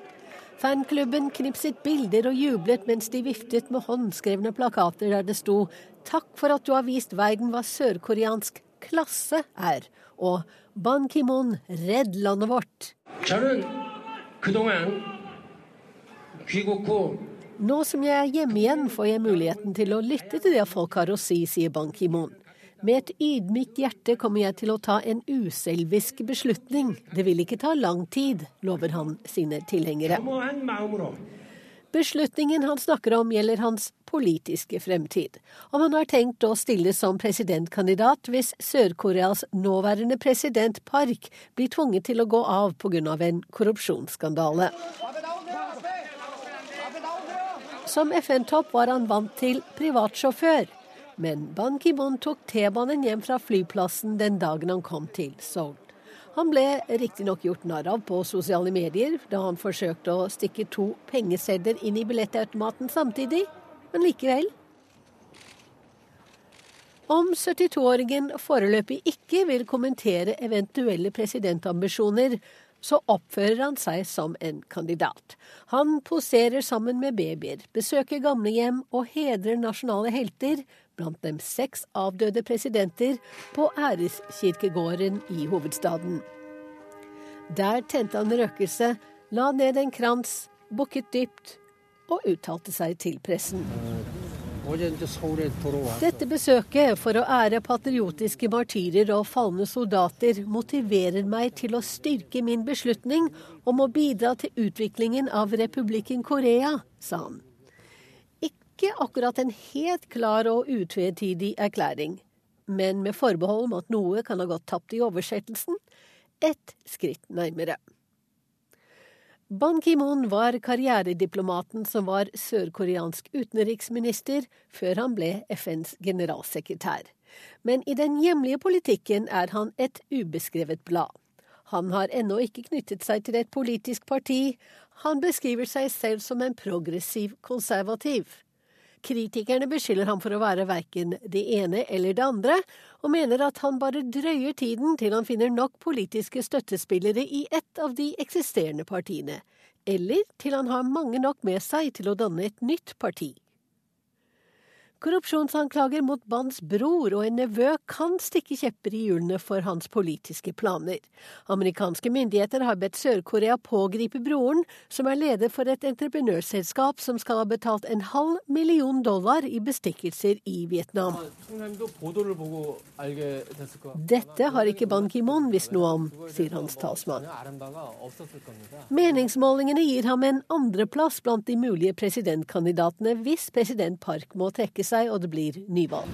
Fanklubben knipset bilder og jublet mens de viftet med håndskrevne plakater der det sto 'Takk for at du har vist verden hva sørkoreansk klasse er', og 'Ban Ki-moon, redd landet vårt'. 저는 그동안 귀국후 nå som jeg er hjemme igjen, får jeg muligheten til å lytte til det folk har å si, sier Ban Ki-moon. Med et ydmykt hjerte kommer jeg til å ta en uselvisk beslutning. Det vil ikke ta lang tid, lover han sine tilhengere. Beslutningen han snakker om gjelder hans politiske fremtid. Om han har tenkt å stille som presidentkandidat hvis Sør-Koreas nåværende president Park blir tvunget til å gå av pga. en korrupsjonsskandale. Som FN-topp var han vant til privatsjåfør, men Ban Ki-moon tok T-banen hjem fra flyplassen den dagen han kom til Seoul. Han ble riktignok gjort narr av på sosiale medier da han forsøkte å stikke to pengesedler inn i billettautomaten samtidig, men likevel. Om 72-åringen foreløpig ikke vil kommentere eventuelle presidentambisjoner, så oppfører han seg som en kandidat. Han poserer sammen med babyer, besøker gamlehjem og hedrer nasjonale helter, blant dem seks avdøde presidenter, på æreskirkegården i hovedstaden. Der tente han røkelse, la ned en krans, bukket dypt og uttalte seg til pressen. Dette besøket for å ære patriotiske martyrer og falne soldater motiverer meg til å styrke min beslutning om å bidra til utviklingen av republikken Korea, sa han. ikke akkurat en helt klar og utvetydig erklæring, men med forbehold om at noe kan ha gått tapt i oversettelsen, ett skritt nærmere. Ban Ki-moon var karrierediplomaten som var sørkoreansk utenriksminister før han ble FNs generalsekretær. Men i den hjemlige politikken er han et ubeskrevet blad. Han har ennå ikke knyttet seg til et politisk parti, han beskriver seg selv som en progressiv konservativ. Kritikerne beskylder ham for å være verken det ene eller det andre, og mener at han bare drøyer tiden til han finner nok politiske støttespillere i ett av de eksisterende partiene, eller til han har mange nok med seg til å danne et nytt parti. Korrupsjonsanklager mot Bans bror og en nevø kan stikke kjepper i hjulene for hans politiske planer. Amerikanske myndigheter har bedt Sør-Korea pågripe broren, som er leder for et entreprenørselskap som skal ha betalt en halv million dollar i bestikkelser i Vietnam. Dette har ikke Ban Ki-moon visst noe om, sier hans talsmann. Meningsmålingene gir ham en andreplass blant de mulige presidentkandidatene hvis president Park må trekke seg og det blir nyvalg.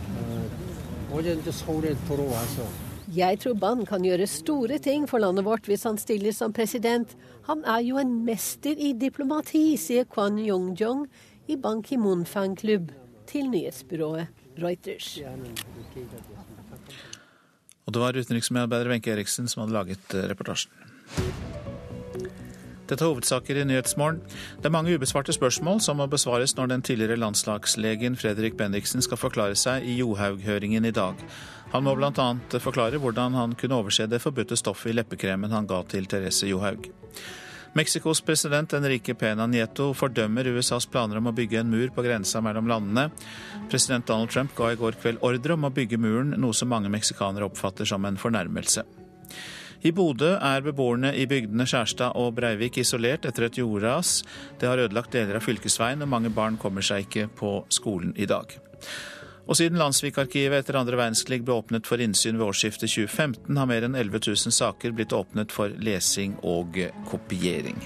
Jeg tror Ban kan gjøre store ting for landet vårt hvis han stiller som president. Han er jo en mester i diplomati, sier Kwan Yong-jong i Ban Ki-moon-fanklubb til nyhetsbyrået Reuters. Og det var utenriksmedarbeider Wenche Eriksen som hadde laget eh, reportasjen. Dette er hovedsaker i Nyhetsmorgen. Det er mange ubesvarte spørsmål som må besvares når den tidligere landslagslegen Fredrik Bendiksen skal forklare seg i Johaug-høringen i dag. Han må bl.a. forklare hvordan han kunne overse det forbudte stoffet i leppekremen han ga til Therese Johaug. Mexicos president Enrique Pena Nieto fordømmer USAs planer om å bygge en mur på grensa mellom landene. President Donald Trump ga i går kveld ordre om å bygge muren, noe som mange meksikanere oppfatter som en fornærmelse. I Bodø er beboerne i bygdene Skjærstad og Breivik isolert etter et jordras. Det har ødelagt deler av fylkesveien, og mange barn kommer seg ikke på skolen i dag. Og siden Landsvikarkivet etter andre verdenskrig ble åpnet for innsyn ved årsskiftet 2015, har mer enn 11 000 saker blitt åpnet for lesing og kopiering.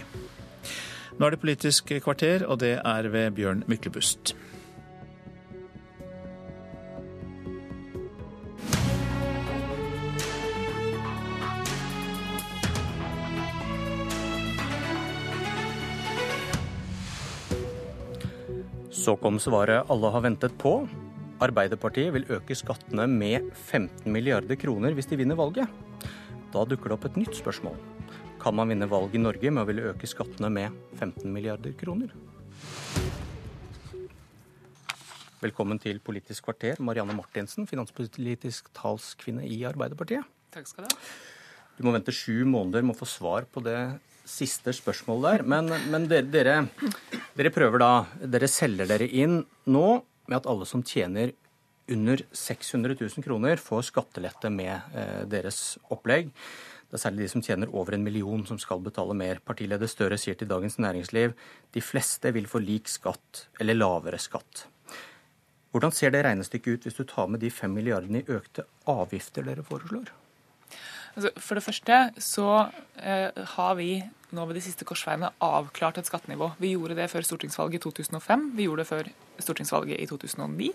Nå er det Politisk kvarter, og det er ved Bjørn Myklebust. Så kom svaret alle har ventet på. Arbeiderpartiet vil øke skattene med 15 milliarder kroner hvis de vinner valget. Da dukker det opp et nytt spørsmål. Kan man vinne valget i Norge med å ville øke skattene med 15 milliarder kroner? Velkommen til Politisk kvarter, Marianne Martinsen, finanspolitisk talskvinne i Arbeiderpartiet. Takk skal du ha. Du må vente sju måneder med å få svar på det siste spørsmål der. Men, men dere, dere, dere, prøver da Dere selger dere inn nå med at alle som tjener under 600 000 kroner, får skattelette med eh, deres opplegg. Det er særlig de som tjener over en million som skal betale mer. Partileder Støre sier til Dagens Næringsliv de fleste vil få lik skatt eller lavere skatt. Hvordan ser det regnestykket ut hvis du tar med de fem milliardene i økte avgifter dere foreslår? Altså, for det første så eh, har vi nå ved de siste korsveiene avklart et skattenivå. Vi gjorde det før stortingsvalget i 2005, vi gjorde det før stortingsvalget i 2009,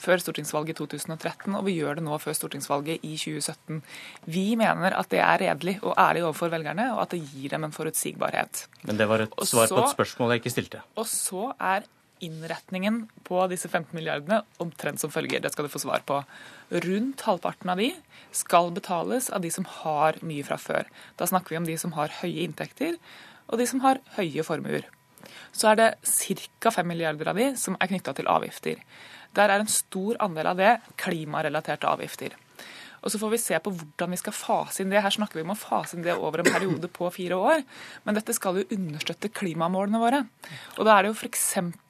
før stortingsvalget i 2013, og vi gjør det nå før stortingsvalget i 2017. Vi mener at det er redelig og ærlig overfor velgerne, og at det gir dem en forutsigbarhet. Men det var et svar på et spørsmål jeg ikke stilte. Og så er innretningen på disse 15 milliardene omtrent som følger. Det skal du få svar på. Rundt halvparten av de skal betales av de som har mye fra før. Da snakker vi om de som har høye inntekter, og de som har høye formuer. Så er det ca. 5 milliarder av de som er knytta til avgifter. Der er en stor andel av det klimarelaterte avgifter. Og så får vi se på hvordan vi skal fase inn det. Her snakker vi om å fase inn det over en periode på fire år. Men dette skal jo understøtte klimamålene våre. Og da er det jo f.eks.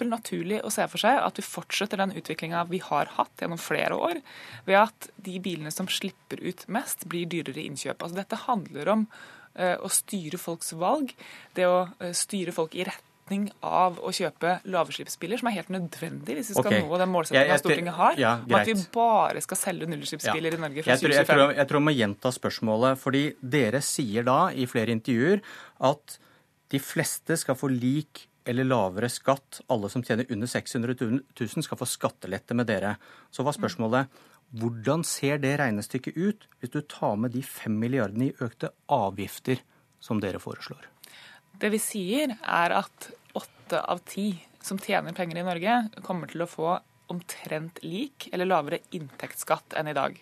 naturlig å se for seg at vi fortsetter den utviklinga vi har hatt gjennom flere år, ved at de bilene som slipper ut mest, blir dyrere innkjøp. Altså dette handler om eh, å styre folks valg, det å eh, styre folk i rett retning av å kjøpe lavutslippsbiler, som er helt nødvendig hvis vi skal okay. nå den målsettingen ja, Stortinget har, ja, om at vi bare skal selge nullutslippsbiler ja. i Norge fra jeg tror, 2025. Jeg tror, jeg tror jeg må gjenta spørsmålet, fordi dere sier da i flere intervjuer at de fleste skal få lik eller lavere skatt. Alle som tjener under 600 000 skal få skattelette med dere. Så var spørsmålet hvordan ser det regnestykket ut hvis du tar med de fem milliardene i økte avgifter som dere foreslår? Det vi sier er at åtte av ti som tjener penger i Norge, kommer til å få omtrent lik eller lavere inntektsskatt enn i dag.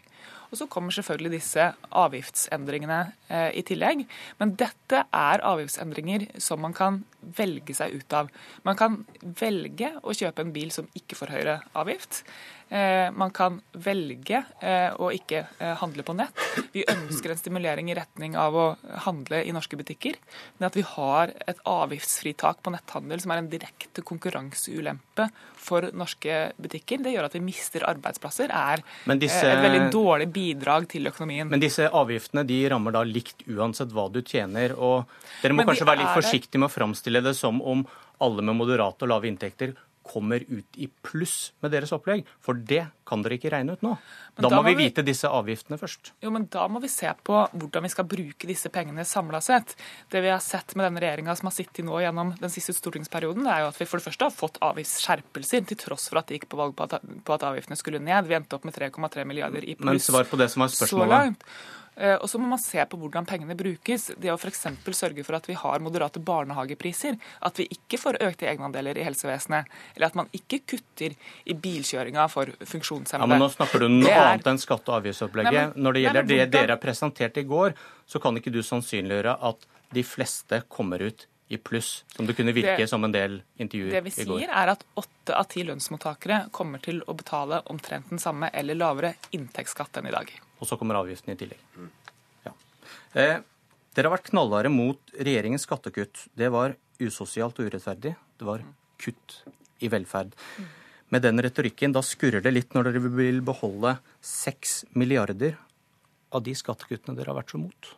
Og så kommer selvfølgelig disse avgiftsendringene eh, i tillegg. Men dette er avgiftsendringer som man kan velge seg ut av. Man kan velge å kjøpe en bil som ikke får høyere avgift. Eh, man kan velge eh, å ikke eh, handle på nett. Vi ønsker en stimulering i retning av å handle i norske butikker. Men at vi har et avgiftsfritak på netthandel som er en direkte konkurranseulempe for norske butikker, det gjør at vi mister arbeidsplasser, er disse, et veldig dårlig bidrag til økonomien. Men disse avgiftene de rammer da likt uansett hva du tjener. og Dere må kanskje være litt forsiktige med å framstille det som om alle med moderate og lave inntekter kommer ut i pluss med deres opplegg. For det kan dere ikke regne ut nå. Da, da, må vi vite disse avgiftene først. Jo, men Da må vi se på hvordan vi skal bruke disse pengene samla sett. Det vi har sett med denne regjeringa som har sittet nå gjennom den siste stortingsperioden, det er jo at vi for det første har fått avgiftsskjerpelser, til tross for at de gikk på valg på at, på at avgiftene skulle ned. Vi endte opp med 3,3 milliarder i pluss. Men svar på det som var spørsmålet. Så langt. Eh, og så må man se på hvordan pengene brukes. Det å f.eks. sørge for at vi har moderate barnehagepriser. At vi ikke får økte egenandeler i helsevesenet. Eller at man ikke kutter i bilkjøringa for funksjonshemmede. Ja, men nå snakker du om noe er... annet enn skatte- og avgiftsopplegget. Når det gjelder det dere har presentert i går, så kan ikke du sannsynliggjøre at de fleste kommer ut i pluss, som det kunne virke det, som en del intervjuer i går. Det vi sier, er at åtte av ti lønnsmottakere kommer til å betale omtrent den samme eller lavere inntektsskatt enn i dag. Og så kommer avgiftene i tillegg. Ja. Eh, dere har vært knallharde mot regjeringens skattekutt. Det var usosialt og urettferdig. Det var kutt i velferd. Med den retorikken, da skurrer det litt når dere vil beholde 6 milliarder av de skattekuttene dere har vært så mot.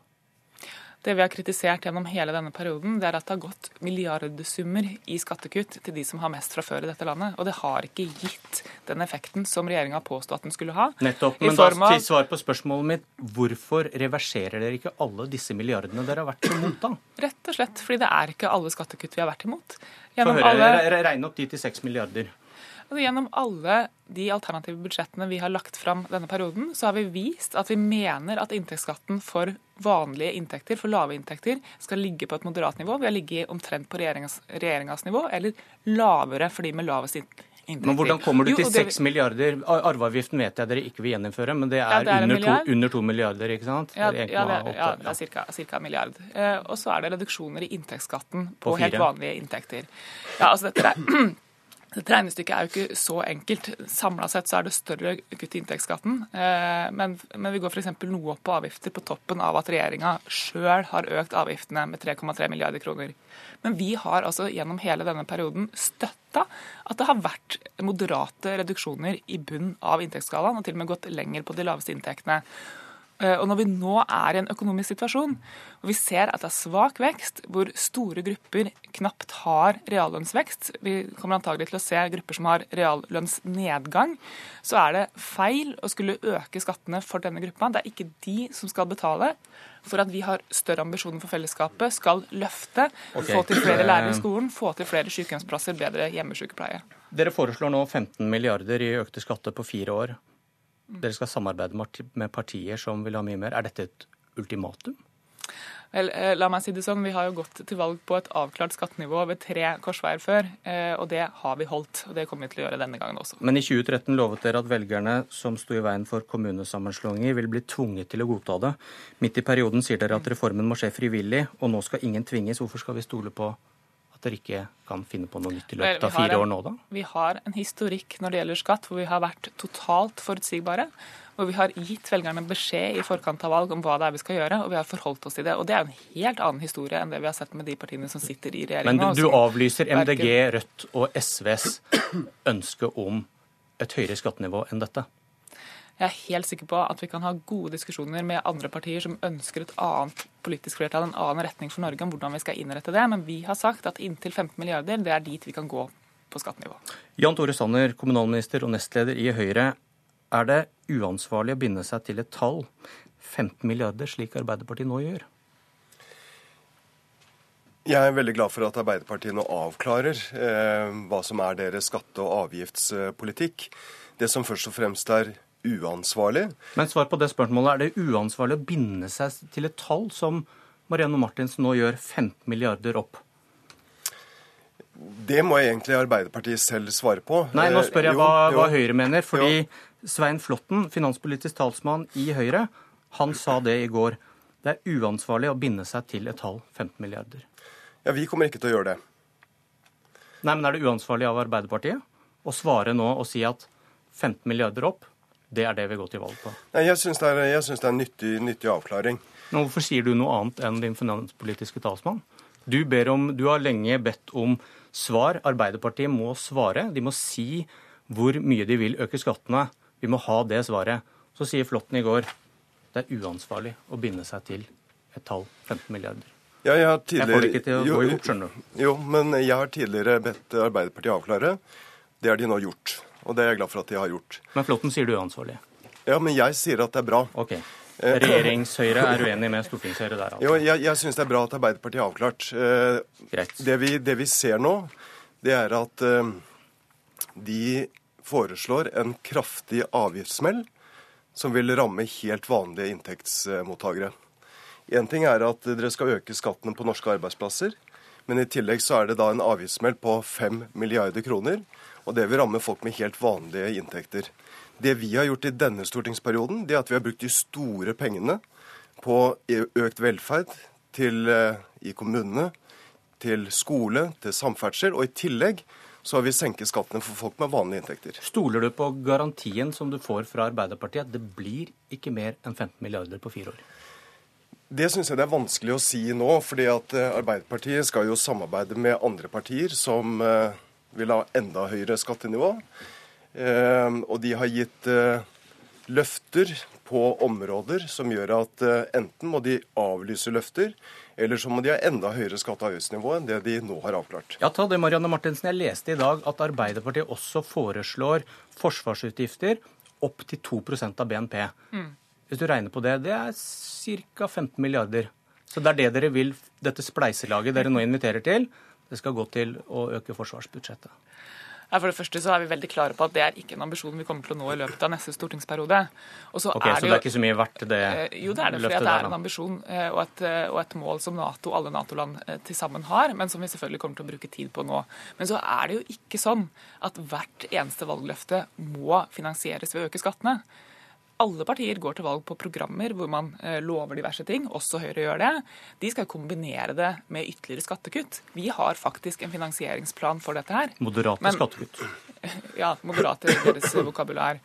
Det vi har kritisert gjennom hele denne perioden, det er at det har gått milliardsummer i skattekutt til de som har mest fra før i dette landet. Og det har ikke gitt den effekten som regjeringa påsto at den skulle ha. Nettopp. Men da til svar på spørsmålet mitt, hvorfor reverserer dere ikke alle disse milliardene dere har vært imot, da? Rett og slett fordi det er ikke alle skattekutt vi har vært imot. Få høre, alle... Regne opp de til seks milliarder. Altså, gjennom alle de alternative budsjettene vi har lagt fram denne perioden, så har vi vist at vi mener at inntektsskatten for vanlige inntekter, for lave inntekter, skal ligge på et moderat nivå. Vi har ligget omtrent på regjeringas nivå, eller lavere for de med lavest inntekter. Men hvordan kommer du til seks det... milliarder? Arveavgiften vet jeg dere ikke vil gjeninnføre, men det er, ja, det er under, to, under, 2 milliarder, ikke sant? Ja, det, ja, det er, ja, det er ca. en milliard. Eh, og så er det reduksjoner i inntektsskatten på, på helt vanlige inntekter. Ja, altså dette er dette regnestykket er jo ikke så enkelt. Samla sett så er det større kutt i inntektsskatten. Eh, men, men vi går f.eks. noe opp på avgifter på toppen av at regjeringa sjøl har økt avgiftene med 3,3 milliarder kroner. Men vi har altså gjennom hele denne perioden støtta at det har vært moderate reduksjoner i bunn av inntektsskalaen, og til og med gått lenger på de laveste inntektene. Eh, og når vi nå er i en økonomisk situasjon hvor vi ser at det er svak vekst, hvor store grupper knapt har reallønnsvekst, vi kommer antagelig til å se grupper som har reallønnsnedgang, så er det feil å skulle øke skattene for denne gruppa. Det er ikke de som skal betale for at vi har større ambisjoner for fellesskapet, skal løfte, okay. få til flere lærere i skolen, få til flere sykehjemsplasser, bedre hjemmesykepleie. Dere foreslår nå 15 milliarder i økte skatter på fire år. Dere skal samarbeide med partier som vil ha mye mer. Er dette et ultimatum? Vel, eh, la meg si det sånn, Vi har jo gått til valg på et avklart skattenivå ved tre korsveier før, eh, og det har vi holdt. og Det kommer vi til å gjøre denne gangen også. Men i 2013 lovet dere at velgerne som sto i veien for kommunesammenslåinger, vil bli tvunget til å godta det. Midt i perioden sier dere at reformen må skje frivillig, og nå skal ingen tvinges. Hvorfor skal vi stole på at dere ikke kan finne på noe nytt i løpet av fire en, år nå, da? Vi har en historikk når det gjelder skatt, hvor vi har vært totalt forutsigbare. Hvor vi har gitt velgerne beskjed i forkant av valg om hva det er vi skal gjøre, og vi har forholdt oss til det. Og det er en helt annen historie enn det vi har sett med de partiene som sitter i regjeringa. Men du, du avlyser MDG, Rødt og SVs ønske om et høyere skattenivå enn dette? Jeg er helt sikker på at vi kan ha gode diskusjoner med andre partier som ønsker et annet politisk flertall, en annen retning for Norge om hvordan vi skal innrette det. Men vi har sagt at inntil 15 milliarder, det er dit vi kan gå på skattenivå. Jan Tore Sanner, kommunalminister og nestleder i Høyre. Er det uansvarlig å binde seg til et tall, 15 milliarder, slik Arbeiderpartiet nå gjør? Jeg er veldig glad for at Arbeiderpartiet nå avklarer eh, hva som er deres skatte- og avgiftspolitikk. Det som først og fremst er uansvarlig. Men svar på det spørsmålet. Er det uansvarlig å binde seg til et tall som Marianne Martinsen nå gjør 15 milliarder opp? Det må egentlig Arbeiderpartiet selv svare på. Nei, nå spør jeg Eh, hva, jo, jo. hva Høyre mener. Fordi Svein Flåtten, finanspolitisk talsmann i Høyre, han sa det i går. Det er uansvarlig å binde seg til et tall 15 milliarder. Ja, Vi kommer ikke til å gjøre det. Nei, men er det uansvarlig av Arbeiderpartiet å svare nå og si at 15 milliarder opp, det er det vi går til valg på? Nei, Jeg syns det er, synes det er en nyttig, nyttig avklaring. Nå, hvorfor sier du noe annet enn din finanspolitiske talsmann? Du, ber om, du har lenge bedt om svar. Arbeiderpartiet må svare. De må si hvor mye de vil øke skattene. Vi må ha det svaret. Så sier Flåtten i går det er uansvarlig å binde seg til et tall 15 milliarder. Ja, jeg, har Jeg får det ikke til å gå i hop, skjønner du. Jo, men jeg har tidligere bedt Arbeiderpartiet avklare. Det har de nå gjort. Og det er jeg glad for at de har gjort. Men Flåtten sier du er uansvarlig. Ja, men jeg sier at det er bra. Ok. Eh, Regjeringshøyre er uenig med stortingshøyre der, altså. Jo, jeg, jeg syns det er bra at Arbeiderpartiet har avklart. Eh, Det, vi, det vi ser nå, det er at eh, de foreslår en kraftig avgiftssmell som vil ramme helt vanlige inntektsmottakere. Én ting er at dere skal øke skattene på norske arbeidsplasser, men i tillegg så er det da en avgiftssmell på 5 milliarder kroner, og det vil ramme folk med helt vanlige inntekter. Det vi har gjort i denne stortingsperioden, det er at vi har brukt de store pengene på økt velferd til, i kommunene, til skole, til samferdsel, og i tillegg så har vi senket skattene for folk med vanlige inntekter. Stoler du på garantien som du får fra Arbeiderpartiet at det blir ikke mer enn 15 milliarder på fire år? Det syns jeg det er vanskelig å si nå, fordi at Arbeiderpartiet skal jo samarbeide med andre partier som eh, vil ha enda høyere skattenivå. Eh, Og de har gitt eh, løfter på områder som gjør at eh, enten må de avlyse løfter, eller så må de ha enda høyere skatte- og avgiftsnivå enn det de nå har avklart. Ja, ta det, Marianne Martinsen. Jeg leste i dag at Arbeiderpartiet også foreslår forsvarsutgifter opp til 2% av BNP. Mm. Hvis du regner på det, det er ca. 15 milliarder. Så det er det dere vil, dette spleiselaget dere nå inviterer til, det skal gå til å øke forsvarsbudsjettet. For det første så er vi veldig klare på at det er ikke en ambisjon vi kommer til å nå i løpet av neste stortingsperiode. Og så Ok, er Så det det er ikke så mye verdt, det Eh, Jo, det er det, fordi det er en ambisjon eh, og et, eh, og et mål som NATO, alle Nato-land til sammen har, men som vi selvfølgelig kommer til å bruke tid på nå. Men så er det jo ikke sånn at hvert eneste valgløfte må finansieres ved å øke skattene. Alle partier går til valg på programmer hvor man eh, lover diverse ting, også Høyre gjør det. De skal kombinere det med ytterligere skattekutt. Vi har faktisk en finansieringsplan for dette her. Moderate Men- skattekutt. Ja, moderate i deres vokabulær.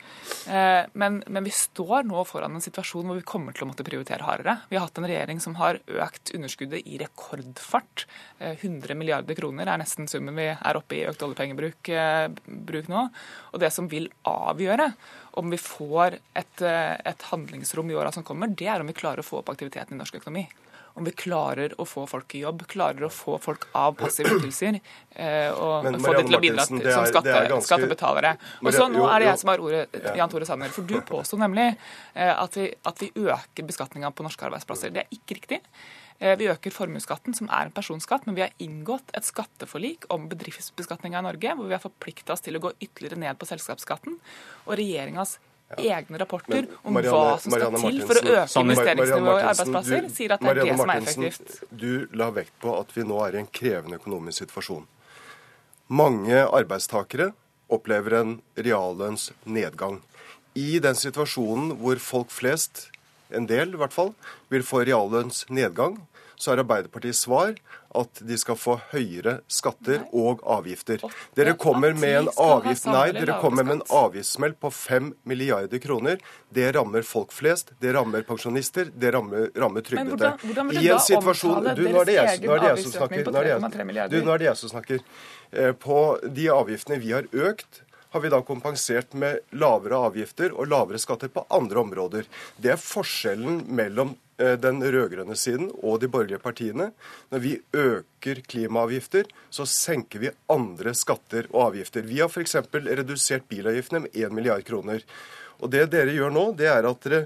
Eh, Men, men vi står nå foran en situasjon hvor vi kommer til å måtte prioritere hardere. Vi har hatt en regjering som har økt underskuddet i rekordfart. Eh, 100 milliarder kroner er nesten summen vi er oppe i økt oljepengebruk eh, bruk nå. Og det som vil avgjøre om vi får et, eh, et handlingsrom i åra som kommer, det er om vi klarer å få opp aktiviteten i norsk økonomi. Om vi klarer å få folk i jobb, klarer å få folk av passive ytelser eh, og Men få dem til å bidra til, som er- skatte, det er ganske- skattebetalere. Og så Nå er det jeg som har ordet, Jan Tore Sanner. For du påsto nemlig eh, at vi, at vi øker beskatninga på norske arbeidsplasser. Det er ikke riktig. Eh, Vi øker formuesskatten, som er en personskatt, men vi har inngått et skatteforlik om bedriftsbeskatninga i Norge, hvor vi har forplikta oss til å gå ytterligere ned på selskapsskatten. Og regjeringas egne rapporter om Marianne- hva som skal Marianne til for å øke investeringsnivået i arbeidsplasser, du, sier at det er Marianne det som er Martinsen, effektivt. Du la vekt på at vi nå er i en krevende økonomisk situasjon. Mange arbeidstakere opplever en reallønnsnedgang. I den situasjonen hvor folk flest, en del i hvert fall, vil få reallønnsnedgang, så er Arbeiderpartiets svar at de skal få høyere skatter og avgifter. Dere kommer med en avgift Nei, dere kommer med en avgiftssmell på 5 milliarder kroner. Det rammer folk flest, det rammer pensjonister, det rammer, rammer trygdede. I en situasjon- Du, nå er det jeg, er det jeg som snakker. Nå er det jeg- 3,3 milliarder? Du, nå er det jeg som snakker. Eh, På de avgiftene vi har økt, har vi da kompensert med lavere avgifter og lavere skatter på andre områder. Det er forskjellen mellom eh, den rød-grønne siden og de borgerlige partiene. Når vi øker klimaavgifter, så senker vi andre skatter og avgifter. Vi har f.eks. redusert bilavgiftene med 1 milliard kroner. Og det dere gjør nå, det er at dere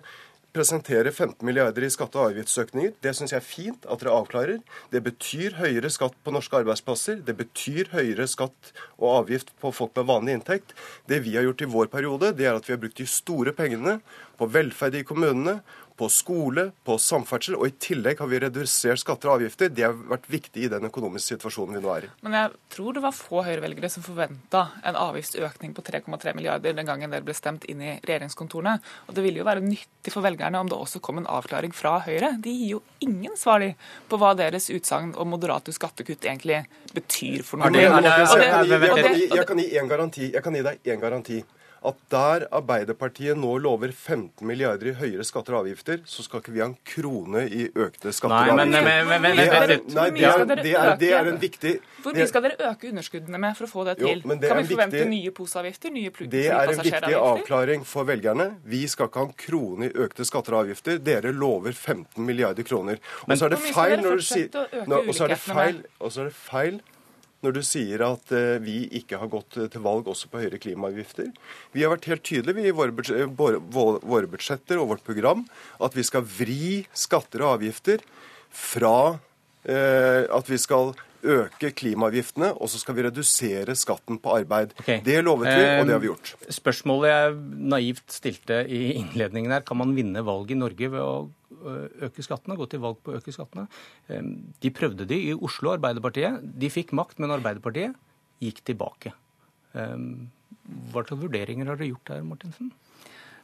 presenterer 15 milliarder i skatte- og avgiftsøkninger. Det syns jeg er fint at dere avklarer. Det betyr høyere skatt på norske arbeidsplasser. Det betyr høyere skatt og avgift på folk med vanlig inntekt. Det vi har gjort i vår periode, det er at vi har brukt de store pengene på velferd i kommunene, på skole, på samferdsel, og i tillegg har vi redusert skatter og avgifter. Det har vært viktig i den økonomiske situasjonen vi nå er i. Men jeg tror det var få Høyre-velgere som forventa en avgiftsøkning på 3,3 milliarder den gangen dere ble stemt inn i regjeringskontorene. Og det ville jo være nyttig for velgerne om det også kom en avklaring fra Høyre. De gir jo ingen svar på hva deres utsagn om moderate skattekutt egentlig betyr for noe. Jeg kan gi en garanti. Jeg kan gi deg én garanti at der Arbeiderpartiet nå lover 15 milliarder i høyere skatter og avgifter, så skal ikke vi ha en krone i økte skatter og avgifter. Nei, det er en viktig Hvor mye skal dere øke underskuddene med for å få det til? Jo, det kan vi forvente viktig, nye poseavgifter? Nye Det er en viktig avklaring for velgerne. Vi skal ikke ha en krone i økte skatter og avgifter. Dere lover 15 milliarder kroner. Og så er det feil når du sier Og så er det feil når du sier at eh, vi ikke har gått til valg også på høyere klimaavgifter. Vi har vært helt tydelige i våre, budsjetter, og vårt program at vi skal vri skatter og avgifter fra eh, at vi skal øke klimaavgiftene, og så skal vi redusere skatten på arbeid. Okay. Det lovet vi, og det har vi gjort. Eh, spørsmålet jeg naivt stilte i innledningen her, kan man vinne valget i Norge ved å øke skattene, gå til valg på å øke skattene. Ehm, de prøvde det i Oslo, Arbeiderpartiet. De fikk makt, men Arbeiderpartiet gikk tilbake. Ehm, hva slags vurderinger har dere gjort her, Martinsen?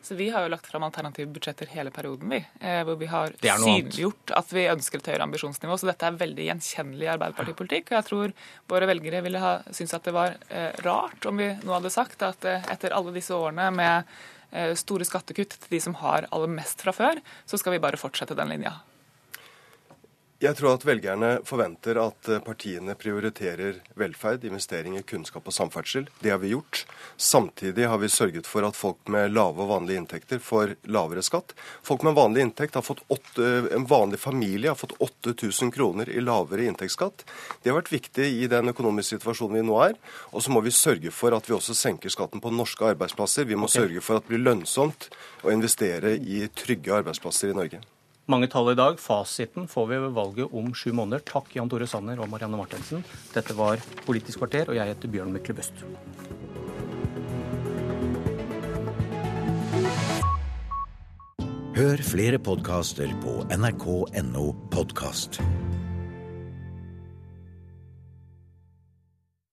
Så Vi har jo lagt fram alternative budsjetter hele perioden, vi. Eh, hvor vi har synliggjort at vi ønsker et høyere ambisjonsnivå. Så dette er veldig gjenkjennelig Arbeiderpartipolitikk. Og jeg tror våre velgere ville ha syntes at det var eh, rart om vi nå hadde sagt at eh, etter alle disse årene med Eh, store skattekutt til de som har aller mest fra før, så skal vi bare fortsette den linja. Jeg tror at velgerne forventer at eh, partiene prioriterer velferd, investeringer, kunnskap og samferdsel. Det har vi gjort. Samtidig har vi sørget for at folk med lave og vanlige inntekter får lavere skatt. Folk med vanlig inntekt har fått 8, En vanlig familie har fått 8000 kroner i lavere inntektsskatt. Det har vært viktig i den økonomiske situasjonen vi nå er. Og så må vi sørge for at vi også senker skatten på norske arbeidsplasser. Vi må okay. sørge for at det blir lønnsomt å investere i trygge arbeidsplasser i Norge. Mange tall i dag. Fasiten får vi ved valget om sju måneder. Takk, Jan Tore Sanner og Marianne Martensen. Dette var Politisk kvarter, og jeg heter Bjørn Myklebust. Hør flere podkaster på nrk.no podkast.